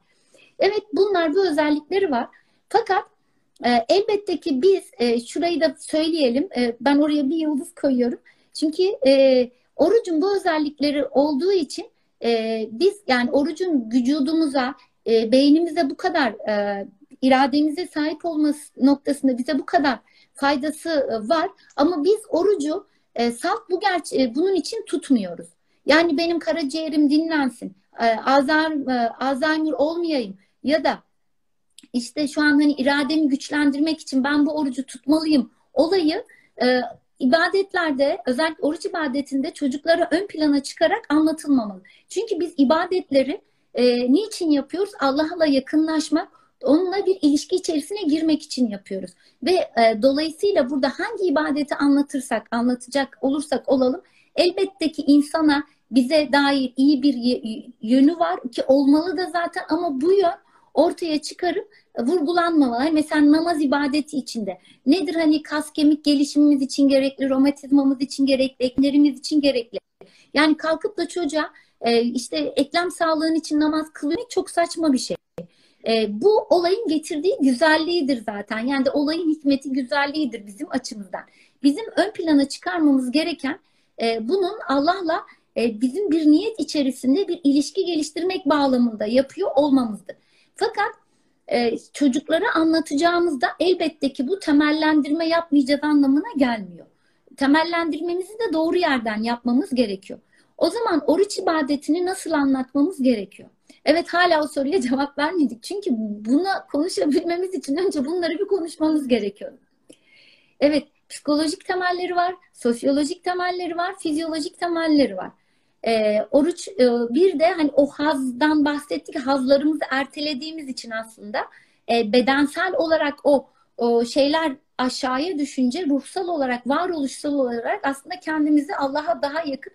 Speaker 2: Evet bunlar bu özellikleri var. Fakat e, elbette ki biz e, şurayı da söyleyelim. E, ben oraya bir yıldız koyuyorum. Çünkü e, orucun bu özellikleri olduğu için e, biz yani orucun vücudumuza, e, beynimize bu kadar e, irademize sahip olması noktasında bize bu kadar faydası e, var. Ama biz orucu e, salt bu gerçe bunun için tutmuyoruz. Yani benim karaciğerim dinlensin, e, Alzheimer, e, Alzheimer olmayayım, ya da işte şu an hani irademi güçlendirmek için ben bu orucu tutmalıyım olayı e, ibadetlerde özellikle oruç ibadetinde çocuklara ön plana çıkarak anlatılmamalı. Çünkü biz ibadetleri e, niçin yapıyoruz? Allah'la yakınlaşmak, onunla bir ilişki içerisine girmek için yapıyoruz. Ve e, dolayısıyla burada hangi ibadeti anlatırsak, anlatacak olursak olalım elbette ki insana bize dair iyi bir yönü var ki olmalı da zaten ama bu yön ortaya çıkarıp vurgulanmamalı. Hani mesela namaz ibadeti içinde. Nedir hani kas kemik gelişimimiz için gerekli, romatizmamız için gerekli, eklerimiz için gerekli. Yani kalkıp da çocuğa e, işte eklem sağlığın için namaz kılıyor çok saçma bir şey. E, bu olayın getirdiği güzelliğidir zaten. Yani de olayın hikmeti güzelliğidir bizim açımızdan. Bizim ön plana çıkarmamız gereken e, bunun Allah'la e, bizim bir niyet içerisinde bir ilişki geliştirmek bağlamında yapıyor olmamızdır. Fakat e, çocuklara anlatacağımızda elbette ki bu temellendirme yapmayacağız anlamına gelmiyor. Temellendirmemizi de doğru yerden yapmamız gerekiyor. O zaman oruç ibadetini nasıl anlatmamız gerekiyor? Evet hala o soruya cevap vermedik. Çünkü buna konuşabilmemiz için önce bunları bir konuşmamız gerekiyor. Evet, psikolojik temelleri var, sosyolojik temelleri var, fizyolojik temelleri var. E, oruç e, bir de hani o hazdan bahsettik hazlarımızı ertelediğimiz için aslında e, bedensel olarak o, o şeyler aşağıya düşünce ruhsal olarak varoluşsal olarak aslında kendimizi Allah'a daha yakın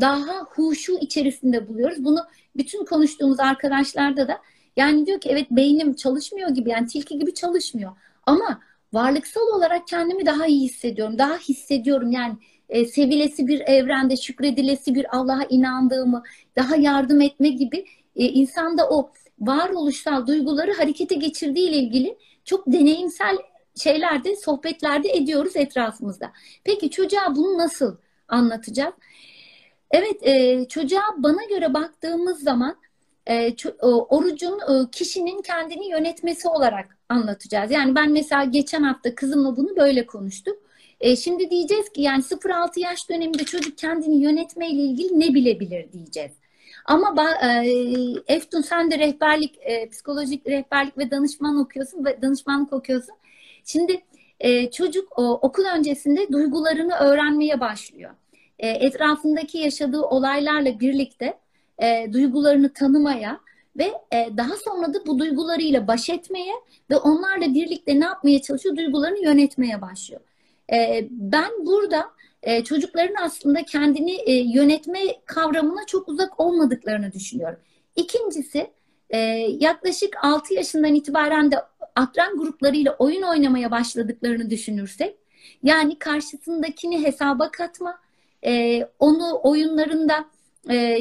Speaker 2: daha huşu içerisinde buluyoruz. Bunu bütün konuştuğumuz arkadaşlarda da yani diyor ki evet beynim çalışmıyor gibi yani tilki gibi çalışmıyor. Ama varlıksal olarak kendimi daha iyi hissediyorum. Daha hissediyorum yani e, sevilesi bir evrende, şükredilesi bir Allah'a inandığımı, daha yardım etme gibi e, insanda o varoluşsal duyguları harekete geçirdiği ile ilgili çok deneyimsel şeylerde, sohbetlerde ediyoruz etrafımızda. Peki çocuğa bunu nasıl anlatacağız? Evet, e, çocuğa bana göre baktığımız zaman e, orucun e, kişinin kendini yönetmesi olarak anlatacağız. Yani ben mesela geçen hafta kızımla bunu böyle konuştuk. E, şimdi diyeceğiz ki yani 0-6 yaş döneminde çocuk kendini yönetmeyle ilgili ne bilebilir diyeceğiz. Ama e, Eftun sen de rehberlik, e, psikolojik rehberlik ve danışman okuyorsun ve danışmanlık okuyorsun. Şimdi e, çocuk o, okul öncesinde duygularını öğrenmeye başlıyor. E, etrafındaki yaşadığı olaylarla birlikte e, duygularını tanımaya ve e, daha sonra da bu duygularıyla baş etmeye ve onlarla birlikte ne yapmaya çalışıyor? Duygularını yönetmeye başlıyor. E, ben burada e, çocukların aslında kendini e, yönetme kavramına çok uzak olmadıklarını düşünüyorum. İkincisi e, yaklaşık 6 yaşından itibaren de akran gruplarıyla oyun oynamaya başladıklarını düşünürsek yani karşısındakini hesaba katma, e, onu oyunlarında e,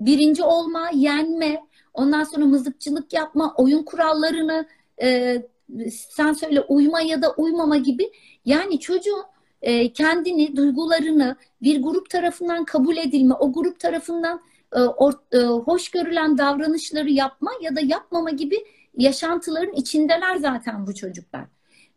Speaker 2: birinci olma, yenme, ondan sonra mızıkçılık yapma, oyun kurallarını e, sen söyle uyma ya da uymama gibi yani çocuğun e, kendini, duygularını bir grup tarafından kabul edilme, o grup tarafından e, or, e, hoş görülen davranışları yapma ya da yapmama gibi yaşantıların içindeler zaten bu çocuklar.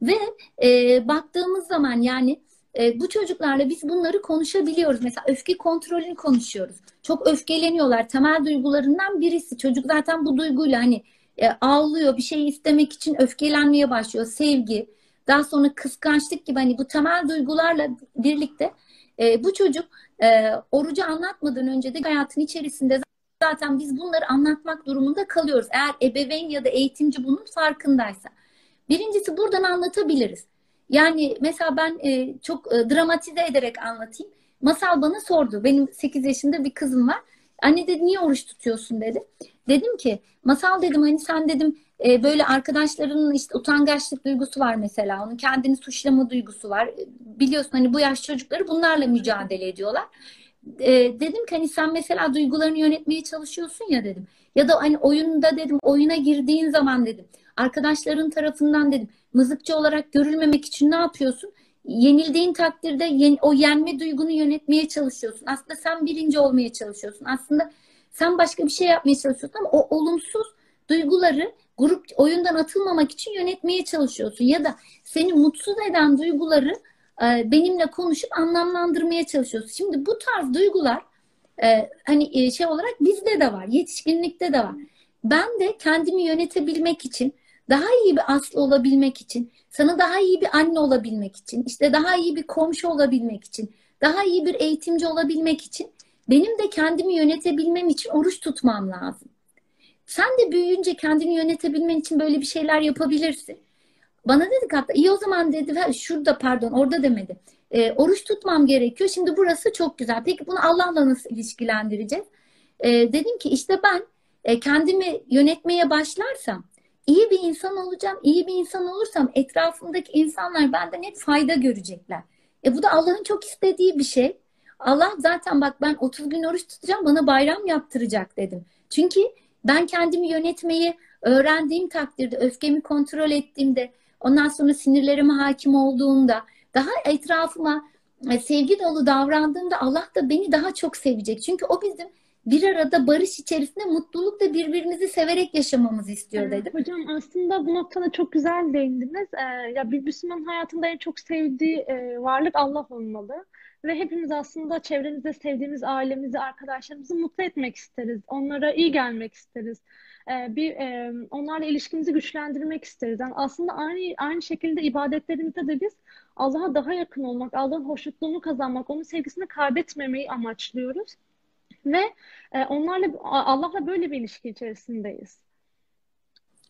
Speaker 2: Ve e, baktığımız zaman yani e, bu çocuklarla biz bunları konuşabiliyoruz. Mesela öfke kontrolünü konuşuyoruz. Çok öfkeleniyorlar. Temel duygularından birisi. Çocuk zaten bu duyguyla hani e, ağlıyor, bir şey istemek için öfkelenmeye başlıyor. Sevgi, daha sonra kıskançlık gibi hani bu temel duygularla birlikte e, bu çocuk e, orucu anlatmadan önce de hayatın içerisinde zaten biz bunları anlatmak durumunda kalıyoruz. Eğer ebeveyn ya da eğitimci bunun farkındaysa. Birincisi buradan anlatabiliriz. Yani mesela ben e, çok e, dramatize ederek anlatayım. Masal bana sordu. Benim 8 yaşında bir kızım var. Anne dedi niye oruç tutuyorsun dedi. Dedim ki masal dedim hani sen dedim e, böyle arkadaşlarının işte utangaçlık duygusu var mesela. Onun kendini suçlama duygusu var. Biliyorsun hani bu yaş çocukları bunlarla mücadele ediyorlar. E, dedim ki hani sen mesela duygularını yönetmeye çalışıyorsun ya dedim. Ya da hani oyunda dedim oyuna girdiğin zaman dedim. Arkadaşların tarafından dedim mızıkçı olarak görülmemek için ne yapıyorsun? Yenildiğin takdirde yen, o yenme duygunu yönetmeye çalışıyorsun. Aslında sen birinci olmaya çalışıyorsun. Aslında sen başka bir şey yapmaya çalışıyorsun ama o olumsuz duyguları grup oyundan atılmamak için yönetmeye çalışıyorsun. Ya da seni mutsuz eden duyguları e, benimle konuşup anlamlandırmaya çalışıyorsun. Şimdi bu tarz duygular e, hani e, şey olarak bizde de var. Yetişkinlikte de var. Ben de kendimi yönetebilmek için daha iyi bir aslı olabilmek için, sana daha iyi bir anne olabilmek için, işte daha iyi bir komşu olabilmek için, daha iyi bir eğitimci olabilmek için benim de kendimi yönetebilmem için oruç tutmam lazım. Sen de büyüyünce kendini yönetebilmen için böyle bir şeyler yapabilirsin. Bana dedik hatta iyi o zaman dedi şurada pardon orada demedi. E, oruç tutmam gerekiyor. Şimdi burası çok güzel. Peki bunu Allah'la nasıl ilişkilendireceğiz? E, dedim ki işte ben e, kendimi yönetmeye başlarsam iyi bir insan olacağım. İyi bir insan olursam etrafımdaki insanlar benden hep fayda görecekler. E bu da Allah'ın çok istediği bir şey. Allah zaten bak ben 30 gün oruç tutacağım bana bayram yaptıracak dedim. Çünkü ben kendimi yönetmeyi öğrendiğim takdirde, öfkemi kontrol ettiğimde, ondan sonra sinirlerime hakim olduğumda, daha etrafıma e, sevgi dolu davrandığımda Allah da beni daha çok sevecek. Çünkü o bizim bir arada barış içerisinde mutlulukla birbirimizi severek yaşamamızı istiyor dedim.
Speaker 1: Hocam aslında bu noktada çok güzel değindiniz. Ee, ya bir Müslüman hayatında en çok sevdiği e, varlık Allah olmalı. Ve hepimiz aslında çevremizde sevdiğimiz ailemizi, arkadaşlarımızı mutlu etmek isteriz. Onlara iyi gelmek isteriz. Ee, bir e, onlarla ilişkimizi güçlendirmek isteriz. Yani aslında aynı aynı şekilde ibadetlerimizde de biz Allah'a daha yakın olmak, Allah'ın hoşnutluğunu kazanmak, onun sevgisini kaybetmemeyi amaçlıyoruz. Ve e, onlarla Allah'la böyle bir ilişki içerisindeyiz.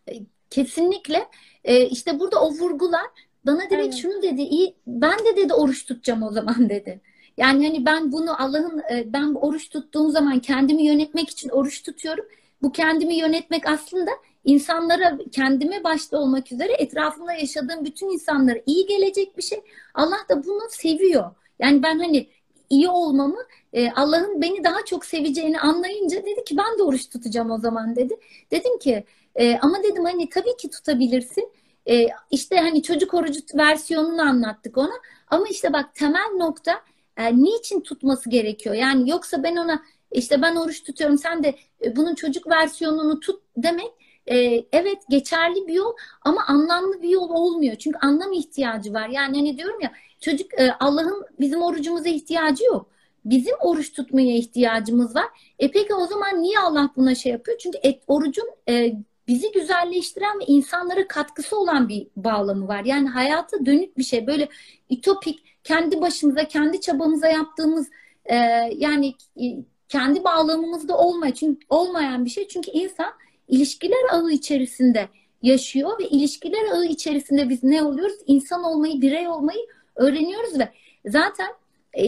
Speaker 2: E, kesinlikle. E, işte burada o vurgular bana direkt evet. şunu dedi. İyi, ben de dedi oruç tutacağım o zaman dedi. Yani hani ben bunu Allah'ın e, ben oruç tuttuğum zaman kendimi yönetmek için oruç tutuyorum. Bu kendimi yönetmek aslında insanlara kendime başta olmak üzere etrafımda yaşadığım bütün insanlara iyi gelecek bir şey. Allah da bunu seviyor. Yani ben hani iyi olmamı e, Allah'ın beni daha çok seveceğini anlayınca dedi ki ben de oruç tutacağım o zaman dedi. Dedim ki e, ama dedim hani tabii ki tutabilirsin. E, işte hani çocuk orucu versiyonunu anlattık ona. Ama işte bak temel nokta e, niçin tutması gerekiyor? Yani yoksa ben ona işte ben oruç tutuyorum sen de e, bunun çocuk versiyonunu tut demek e, evet geçerli bir yol ama anlamlı bir yol olmuyor. Çünkü anlam ihtiyacı var. Yani hani diyorum ya çocuk e, Allah'ın bizim orucumuza ihtiyacı yok. Bizim oruç tutmaya ihtiyacımız var. E peki o zaman niye Allah buna şey yapıyor? Çünkü et, orucun e, bizi güzelleştiren ve insanlara katkısı olan bir bağlamı var. Yani hayata dönük bir şey. Böyle ütopik, kendi başımıza, kendi çabamıza yaptığımız e, yani e, kendi bağlamımızda olmayan, çünkü olmayan bir şey. Çünkü insan ilişkiler ağı içerisinde yaşıyor ve ilişkiler ağı içerisinde biz ne oluyoruz? İnsan olmayı, birey olmayı öğreniyoruz ve zaten e,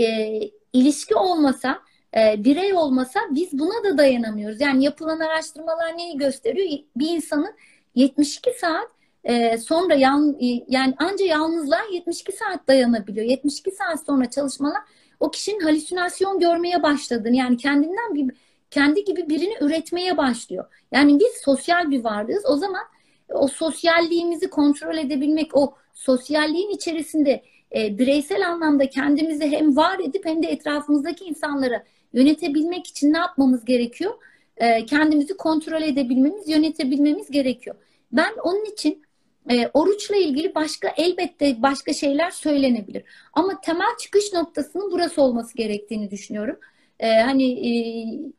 Speaker 2: ilişki olmasa, e, birey olmasa biz buna da dayanamıyoruz. Yani yapılan araştırmalar neyi gösteriyor? Bir insanın 72 saat e, sonra yan, e, yani anca yalnızlığa 72 saat dayanabiliyor. 72 saat sonra çalışmalar o kişinin halüsinasyon görmeye başladığını yani kendinden bir kendi gibi birini üretmeye başlıyor. Yani biz sosyal bir varlığız. O zaman o sosyalliğimizi kontrol edebilmek, o sosyalliğin içerisinde e, bireysel anlamda kendimizi hem var edip hem de etrafımızdaki insanlara yönetebilmek için ne yapmamız gerekiyor? E, kendimizi kontrol edebilmemiz, yönetebilmemiz gerekiyor. Ben onun için e, oruçla ilgili başka elbette başka şeyler söylenebilir. Ama temel çıkış noktasının burası olması gerektiğini düşünüyorum. E, hani e,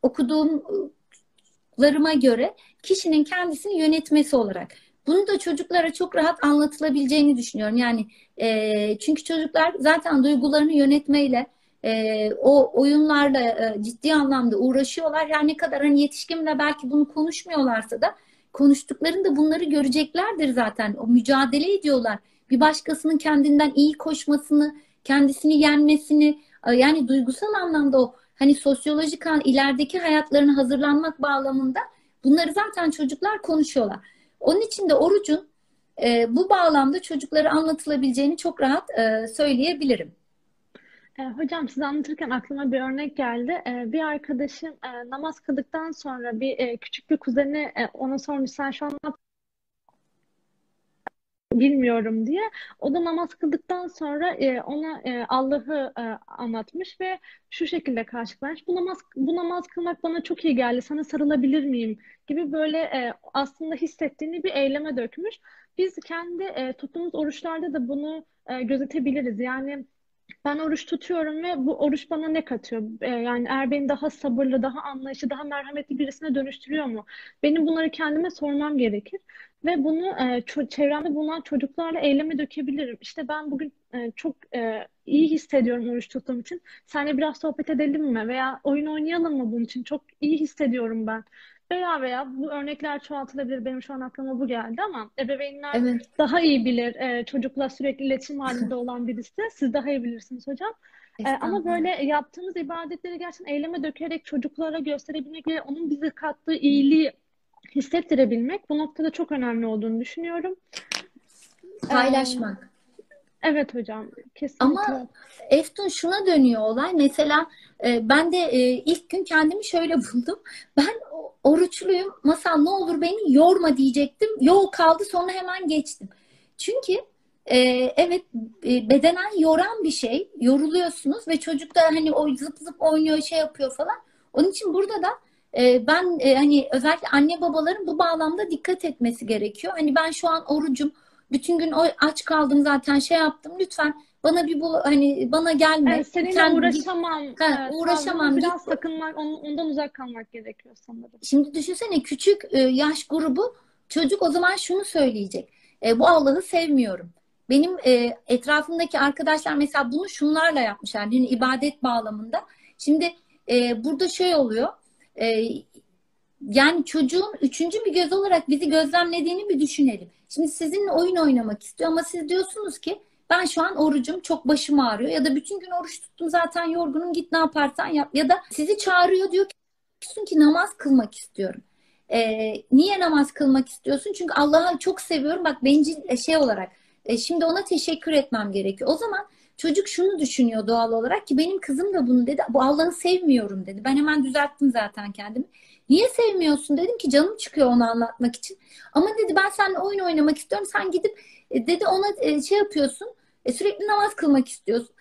Speaker 2: okuduğumlarıma göre kişinin kendisini yönetmesi olarak. Bunu da çocuklara çok rahat anlatılabileceğini düşünüyorum. Yani e, çünkü çocuklar zaten duygularını yönetmeyle e, o oyunlarla e, ciddi anlamda uğraşıyorlar. Yani ne kadar hani yetişkinle belki bunu konuşmuyorlarsa da konuştuklarında bunları göreceklerdir zaten. O mücadele ediyorlar. Bir başkasının kendinden iyi koşmasını, kendisini yenmesini, e, yani duygusal anlamda o hani sosyolojik ilerideki hayatlarını hazırlanmak bağlamında bunları zaten çocuklar konuşuyorlar. Onun için de orucun e, bu bağlamda çocuklara anlatılabileceğini çok rahat e, söyleyebilirim.
Speaker 1: E, hocam siz anlatırken aklıma bir örnek geldi. E, bir arkadaşım e, namaz kıldıktan sonra bir küçük bir kuzeni ona sormuş sen şu an bilmiyorum diye. O da namaz kıldıktan sonra e, ona e, Allah'ı e, anlatmış ve şu şekilde karşılamış. Bu namaz bu namaz kılmak bana çok iyi geldi. Sana sarılabilir miyim? gibi böyle e, aslında hissettiğini bir eyleme dökmüş. Biz kendi e, tuttuğumuz oruçlarda da bunu e, gözetebiliriz. Yani ben oruç tutuyorum ve bu oruç bana ne katıyor? Ee, yani eğer beni daha sabırlı, daha anlayışlı, daha merhametli birisine dönüştürüyor mu? Benim bunları kendime sormam gerekir. Ve bunu e, çevremde bulunan çocuklarla eyleme dökebilirim. İşte ben bugün e, çok e, iyi hissediyorum oruç tuttuğum için. Seninle biraz sohbet edelim mi? Veya oyun oynayalım mı bunun için? Çok iyi hissediyorum ben. Veya veya bu örnekler çoğaltılabilir. Benim şu an aklıma bu geldi ama ebeveynler
Speaker 2: Evet.
Speaker 1: daha iyi bilir. E, çocukla sürekli iletişim halinde olan birisi. Siz daha iyi bilirsiniz hocam. E, ama böyle yaptığımız ibadetleri gerçekten eyleme dökerek çocuklara gösterebilmek ve onun bize kattığı iyiliği hissettirebilmek bu noktada çok önemli olduğunu düşünüyorum.
Speaker 2: Paylaşmak.
Speaker 1: Evet hocam, kesinlikle.
Speaker 2: Ama Eftun şuna dönüyor olay. Mesela e, ben de e, ilk gün kendimi şöyle buldum. Ben oruçluyum. Masal ne olur beni yorma diyecektim. Yol kaldı sonra hemen geçtim. Çünkü e, evet e, bedenen yoran bir şey. Yoruluyorsunuz ve çocuk da hani o zıp zıp oynuyor şey yapıyor falan. Onun için burada da e, ben e, hani özellikle anne babaların bu bağlamda dikkat etmesi gerekiyor. Hani ben şu an orucum. Bütün gün o- aç kaldım zaten şey yaptım. Lütfen bana bir bu hani bana gelme.
Speaker 1: E, seninle
Speaker 2: git.
Speaker 1: uğraşamam.
Speaker 2: Ha,
Speaker 1: E,
Speaker 2: uğraşamam,
Speaker 1: tavrına
Speaker 2: git.
Speaker 1: biraz sakınmak, on- ondan uzak kalmak gerekiyor sanırım.
Speaker 2: Şimdi düşünsene küçük e, yaş grubu çocuk o zaman şunu söyleyecek. E, bu Allah'ı sevmiyorum. Benim e, etrafımdaki arkadaşlar mesela bunu şunlarla yapmışlar. Yani ibadet bağlamında. Şimdi e, burada şey oluyor. E, yani çocuğun üçüncü bir göz olarak bizi gözlemlediğini bir düşünelim. Şimdi sizinle oyun oynamak istiyor ama siz diyorsunuz ki ben şu an orucum çok başım ağrıyor ya da bütün gün oruç tuttum zaten yorgunum git ne yaparsan yap ya da sizi çağırıyor diyor diyorsun ki namaz kılmak istiyorum. Ee, niye namaz kılmak istiyorsun? Çünkü Allah'ı çok seviyorum. Bak bencil e, şey olarak. e, şimdi ona teşekkür etmem gerekiyor. O zaman çocuk şunu düşünüyor doğal olarak ki benim kızım da bunu dedi. Bu Allah'ı sevmiyorum dedi. Ben hemen düzelttim zaten kendimi. Niye sevmiyorsun dedim ki canım çıkıyor onu anlatmak için. Ama dedi ben seninle oyun oynamak istiyorum. Sen gidip e, dedi ona e, şey yapıyorsun. e, sürekli namaz kılmak istiyorsun.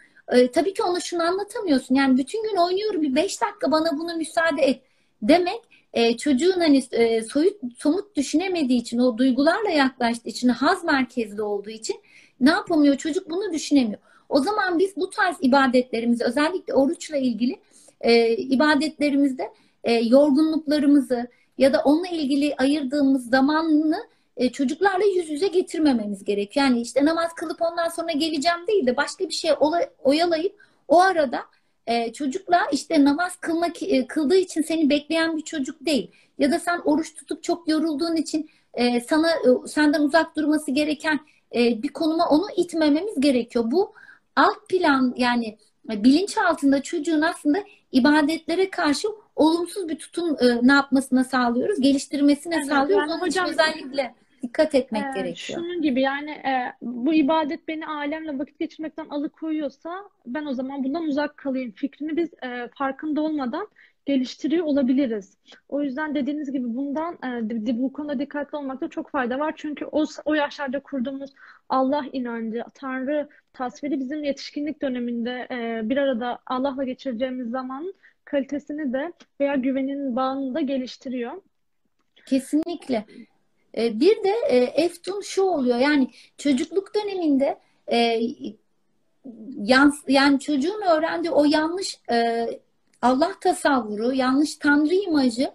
Speaker 2: Tabii ki ona şunu anlatamıyorsun. Yani bütün gün oynuyorum bir beş dakika bana bunu müsaade et demek e, çocuğun hani soyut somut düşünemediği için o duygularla yaklaştığı için haz merkezli olduğu için ne yapamıyor çocuk bunu düşünemiyor. O zaman biz bu tarz ibadetlerimizi özellikle oruçla ilgili e, ibadetlerimizde e, yorgunluklarımızı ya da onunla ilgili ayırdığımız zamanını e, çocuklarla yüz yüze getirmememiz gerekiyor. Yani işte namaz kılıp ondan sonra geleceğim değil de başka bir şey oyalayıp o arada e, çocukla işte namaz kılmak e, kıldığı için seni bekleyen bir çocuk değil. Ya da sen oruç tutup çok yorulduğun için e, sana e, senden uzak durması gereken e, bir konuma onu itmememiz gerekiyor. Bu alt plan yani bilinç altında çocuğun aslında ibadetlere karşı olumsuz bir tutum e, ne yapmasına sağlıyoruz, geliştirmesine
Speaker 1: Evet,
Speaker 2: sağlıyoruz.
Speaker 1: yani
Speaker 2: Onun
Speaker 1: hocam
Speaker 2: özellikle dikkat etmek
Speaker 1: Ee,
Speaker 2: gerekiyor.
Speaker 1: şunun gibi yani e, bu ibadet beni alemle vakit geçirmekten alıkoyuyorsa ben o zaman bundan uzak kalayım fikrini biz e, farkında olmadan geliştiriyor olabiliriz. O yüzden dediğiniz gibi bundan e, bu konuda dikkatli olmakta çok fayda var. Çünkü o o yaşlarda kurduğumuz Allah inancı, Tanrı tasviri bizim yetişkinlik döneminde e, bir arada Allah'la geçireceğimiz zamanın kalitesini de veya güvenin bağını da geliştiriyor.
Speaker 2: Kesinlikle. E, bir de e, Eftun şu oluyor yani çocukluk döneminde e, yan, yani çocuğun öğrendiği o yanlış e, Allah tasavvuru, yanlış Tanrı imajı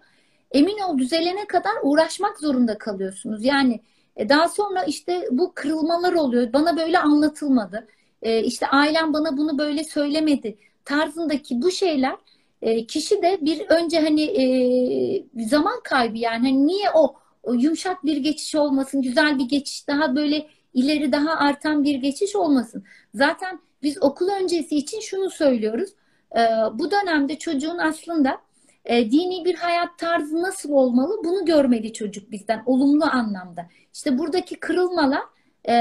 Speaker 2: emin ol düzelene kadar uğraşmak zorunda kalıyorsunuz. Yani e, daha sonra işte bu kırılmalar oluyor. Bana böyle anlatılmadı. E, işte ailem bana bunu böyle söylemedi tarzındaki bu şeyler e, kişi de bir önce hani zaman kaybı yani hani niye o, o yumuşak bir geçiş olmasın, güzel bir geçiş daha böyle ileri daha artan bir geçiş olmasın. Zaten biz okul öncesi için şunu söylüyoruz. E, bu dönemde çocuğun aslında e, dini bir hayat tarzı nasıl olmalı bunu görmeli çocuk bizden olumlu anlamda. İşte buradaki kırılmalar e,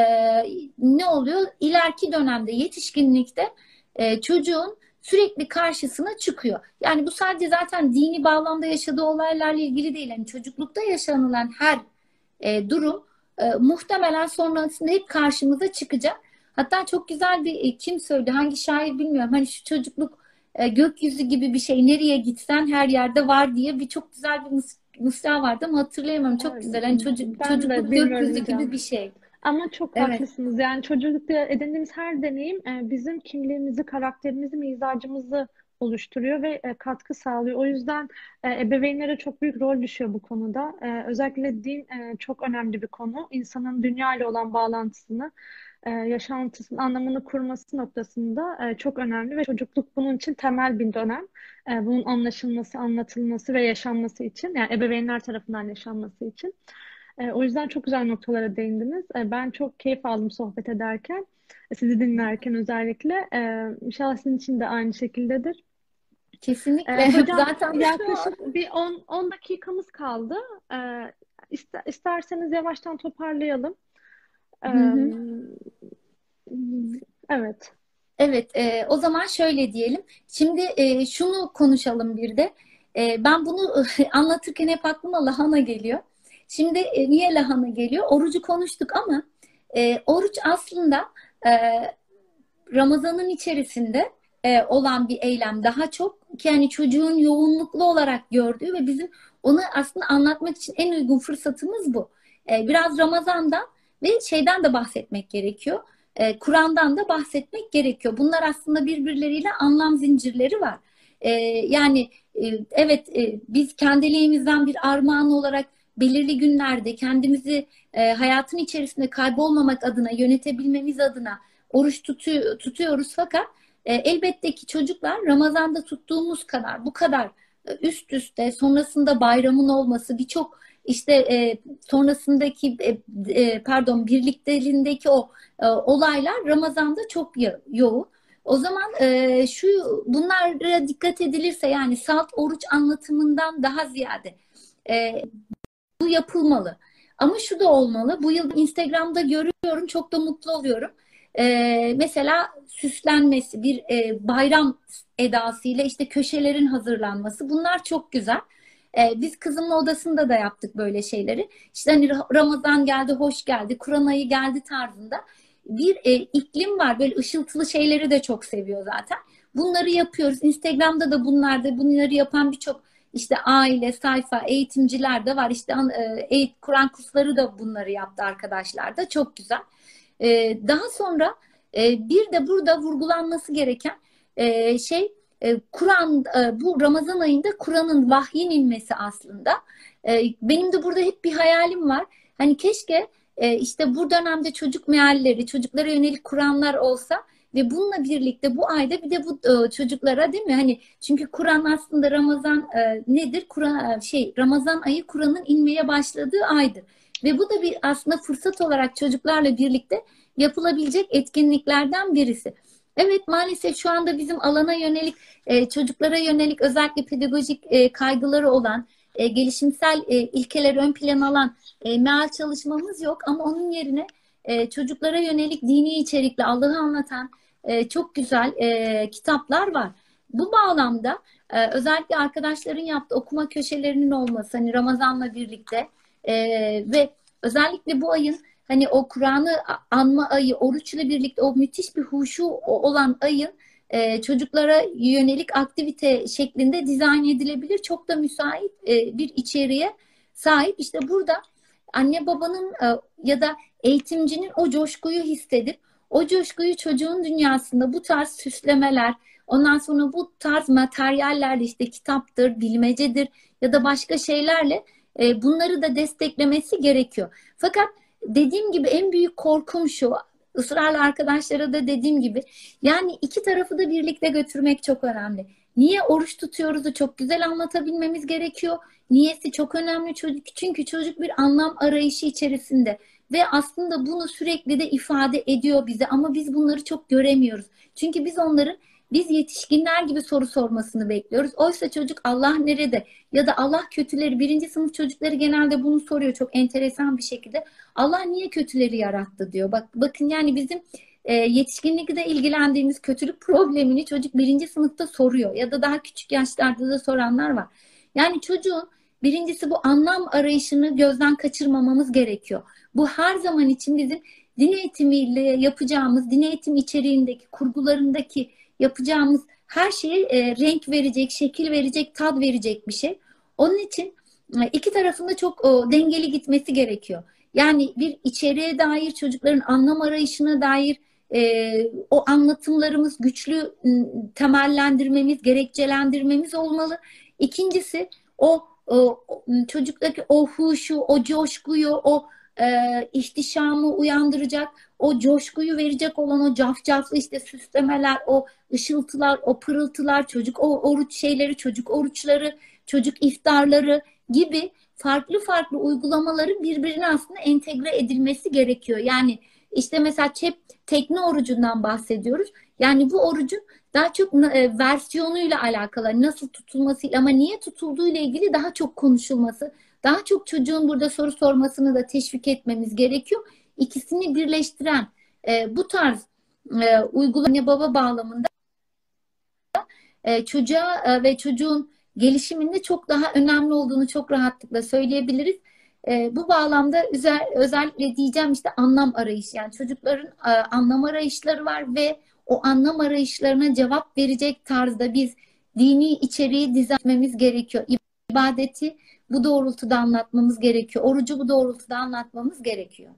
Speaker 2: ne oluyor? İleriki dönemde yetişkinlikte e, çocuğun sürekli karşısına çıkıyor. Yani bu sadece zaten dini bağlamda yaşadığı olaylarla ilgili değil. Yani çocuklukta yaşanılan her e, durum e, muhtemelen sonrasında hep karşımıza çıkacak. Hatta çok güzel bir e, kim söyledi, hangi şair bilmiyorum. Hani şu çocukluk e, gökyüzü gibi bir şey. Nereye gitsen her yerde var diye bir çok güzel bir mıs mısra vardı ama hatırlayamıyorum. Çok güzel. Hani çocuk, çocukluk gökyüzü gibi bir şey.
Speaker 1: Ama çok evet. haklısınız. Yani çocuklukta edindiğimiz her deneyim e, bizim kimliğimizi, karakterimizi, mizacımızı oluşturuyor ve e, katkı sağlıyor. O yüzden e, ebeveynlere çok büyük rol düşüyor bu konuda. Özellikle din çok önemli bir konu. İnsanın dünya ile olan bağlantısını, yaşantısının anlamını kurması noktasında çok önemli ve çocukluk bunun için temel bir dönem. Bunun anlaşılması, anlatılması ve yaşanması için, yani ebeveynler tarafından yaşanması için. E, o yüzden çok güzel noktalara değindiniz. E, ben çok keyif aldım sohbet ederken, e, sizi dinlerken özellikle. E, inşallah sizin için de aynı şekildedir.
Speaker 2: Kesinlikle. E, hocam,
Speaker 1: Zaten yaklaşık bir 10 10 dakikamız kaldı. E, ister, isterseniz yavaştan toparlayalım. Evet.
Speaker 2: Evet, e, o zaman şöyle diyelim. Şimdi e, şunu konuşalım bir de. E, ben bunu anlatırken hep aklıma lahana geliyor. Şimdi e, niye lahana geliyor? Orucu konuştuk ama e, oruç aslında e, Ramazan'ın içerisinde e, olan bir eylem daha çok yani çocuğun yoğunluklu olarak gördüğü ve bizim onu aslında anlatmak için en uygun fırsatımız bu. E, biraz Ramazan'dan ve şeyden de bahsetmek gerekiyor. E, Kur'an'dan da bahsetmek gerekiyor. Bunlar aslında birbirleriyle anlam zincirleri var. E, yani e, evet e, biz kendiliğimizden bir armağan olarak belirli günlerde kendimizi e, hayatın içerisinde kaybolmamak adına, yönetebilmemiz adına oruç tutuyor, tutuyoruz fakat e, elbette ki çocuklar Ramazan'da tuttuğumuz kadar bu kadar üst üste sonrasında bayramın olması birçok işte e, sonrasındaki e, e, pardon birlikteliğindeki o e, olaylar Ramazan'da çok yoğun. O zaman e, şu bunlara dikkat edilirse yani salt oruç anlatımından daha ziyade e, bu yapılmalı. Ama şu da olmalı. Bu yıl Instagram'da görüyorum. Çok da mutlu oluyorum. Ee, mesela süslenmesi, bir e, bayram edasıyla işte köşelerin hazırlanması. Bunlar çok güzel. Ee, biz kızımla odasında da yaptık böyle şeyleri. İşte hani Ramazan geldi, hoş geldi, Kur'an ayı geldi tarzında. Bir e, iklim var. Böyle ışıltılı şeyleri de çok seviyor zaten. Bunları yapıyoruz. Instagram'da da bunlarda bunları yapan birçok işte aile, sayfa, eğitimciler de var. İşte e, Kur'an kursları da bunları yaptı arkadaşlar da. Çok güzel. E, daha sonra e, bir de burada vurgulanması gereken e, şey e, Kur'an e, bu Ramazan ayında Kur'an'ın vahyin inmesi aslında. E, benim de burada hep bir hayalim var. Hani keşke işte bu dönemde çocuk mealleri, çocuklara yönelik Kur'anlar olsa ve bununla birlikte bu ayda bir de bu çocuklara değil mi? Hani çünkü Kur'an aslında Ramazan nedir? Kur'an şey Ramazan ayı Kur'an'ın inmeye başladığı aydır. Ve bu da bir aslında fırsat olarak çocuklarla birlikte yapılabilecek etkinliklerden birisi. Evet maalesef şu anda bizim alana yönelik e, çocuklara yönelik özellikle pedagojik e, kaygıları olan e, gelişimsel e, ilkeleri ön plan alan e, meal çalışmamız yok ama onun yerine çocuklara yönelik dini içerikli Allah'ı anlatan çok güzel kitaplar var. Bu bağlamda özellikle arkadaşların yaptığı okuma köşelerinin olması hani Ramazan'la birlikte ve özellikle bu ayın hani o Kur'an'ı anma ayı oruçla birlikte o müthiş bir huşu olan ayın e, çocuklara yönelik aktivite şeklinde dizayn edilebilir. Çok da müsait e, bir içeriğe sahip. İşte burada anne babanın e, ya da eğitimcinin o coşkuyu hissedip o coşkuyu çocuğun dünyasında bu tarz süslemeler, ondan sonra bu tarz materyallerle işte kitaptır, bilmecedir ya da başka şeylerle e, bunları da desteklemesi gerekiyor. Fakat dediğim gibi en büyük korkum şu, ısrarla arkadaşlara da dediğim gibi yani iki tarafı da birlikte götürmek çok önemli. Niye oruç tutuyoruzu çok güzel anlatabilmemiz gerekiyor. Niyesi çok önemli çocuk çünkü çocuk bir anlam arayışı içerisinde ve aslında bunu sürekli de ifade ediyor bize ama biz bunları çok göremiyoruz. Çünkü biz onların biz yetişkinler gibi soru sormasını bekliyoruz. Oysa çocuk Allah nerede? Ya da Allah kötüleri, birinci sınıf çocukları genelde bunu soruyor çok enteresan bir şekilde. Allah niye kötüleri yarattı diyor. Bak bakın yani bizim e, yetişkinlikte ilgilendiğimiz kötülük problemini çocuk birinci sınıfta soruyor. Ya da daha küçük yaşlarda da soranlar var. Yani çocuğun birincisi bu anlam arayışını gözden kaçırmamamız gerekiyor. Bu her zaman için bizim din eğitimiyle yapacağımız, din eğitim içeriğindeki, kurgularındaki yapacağımız her şeye e, renk verecek, şekil verecek, tad verecek bir şey. Onun için e, iki tarafında çok o, dengeli gitmesi gerekiyor. Yani bir içeriğe dair çocukların anlam arayışına dair e, o anlatımlarımız güçlü temellendirmemiz, gerekçelendirmemiz olmalı. İkincisi o, o çocuktaki o huşu, o coşkuyu, o e, ihtişamı uyandıracak, o coşkuyu verecek olan o cafcaflı işte süslemeler, o ışıltılar, o pırıltılar, çocuk o oruç şeyleri, çocuk oruçları, çocuk iftarları gibi farklı farklı uygulamaların birbirine aslında entegre edilmesi gerekiyor. Yani işte mesela çep tekne orucundan bahsediyoruz. Yani bu orucun daha çok e, versiyonuyla alakalı nasıl tutulmasıyla ama niye tutulduğu ile ilgili daha çok konuşulması, daha çok çocuğun burada soru sormasını da teşvik etmemiz gerekiyor. İkisini birleştiren e, bu tarz e, uygulama baba bağlamında e, çocuğa e, ve çocuğun gelişiminde çok daha önemli olduğunu çok rahatlıkla söyleyebiliriz. E, bu bağlamda özel, özellikle diyeceğim işte anlam arayışı yani çocukların e, anlam arayışları var ve o anlam arayışlarına cevap verecek tarzda biz dini içeriği dizayn gerekiyor. İbadeti bu doğrultuda anlatmamız gerekiyor. Orucu bu doğrultuda anlatmamız gerekiyor.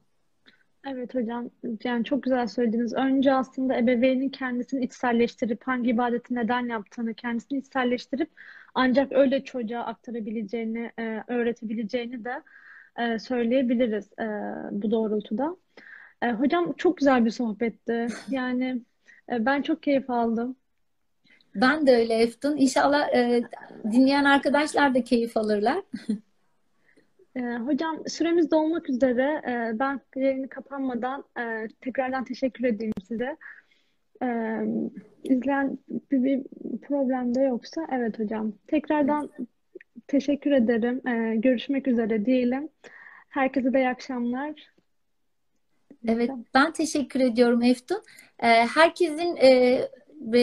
Speaker 1: Evet hocam, yani çok güzel söylediniz. Önce aslında ebeveynin kendisini içselleştirip hangi ibadeti neden yaptığını kendisini içselleştirip ancak öyle çocuğa aktarabileceğini, e, öğretebileceğini de e, söyleyebiliriz e, bu doğrultuda. Hocam çok güzel bir sohbetti. Yani ben çok keyif aldım.
Speaker 2: Ben de öyle Eftun. İnşallah dinleyen arkadaşlar da keyif alırlar.
Speaker 1: Ee, hocam süremiz dolmak üzere. Ee, ben yayını kapanmadan e, tekrardan teşekkür edeyim size. Ee, izleyen bir, bir problem de yoksa evet hocam. Tekrardan teşekkür ederim. Ee, görüşmek üzere diyelim. Herkese de iyi akşamlar.
Speaker 2: Evet, ben teşekkür ediyorum Eftun. Ee, herkesin e, e,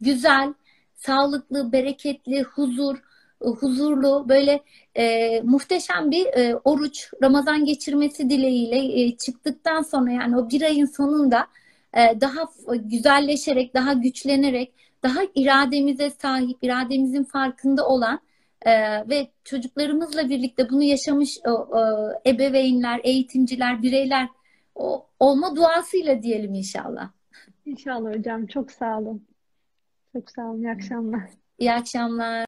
Speaker 2: güzel, sağlıklı, bereketli, huzur, huzurlu böyle e, muhteşem bir e, oruç Ramazan geçirmesi dileğiyle e, çıktıktan sonra yani o bir ayın sonunda e, daha güzelleşerek daha güçlenerek daha irademize sahip irademizin farkında olan e, ve çocuklarımızla birlikte bunu yaşamış o, o, ebeveynler eğitimciler bireyler o, olma duasıyla diyelim inşallah.
Speaker 1: İnşallah hocam çok sağ olun. Çok sağ olun. İyi akşamlar.
Speaker 2: İyi akşamlar.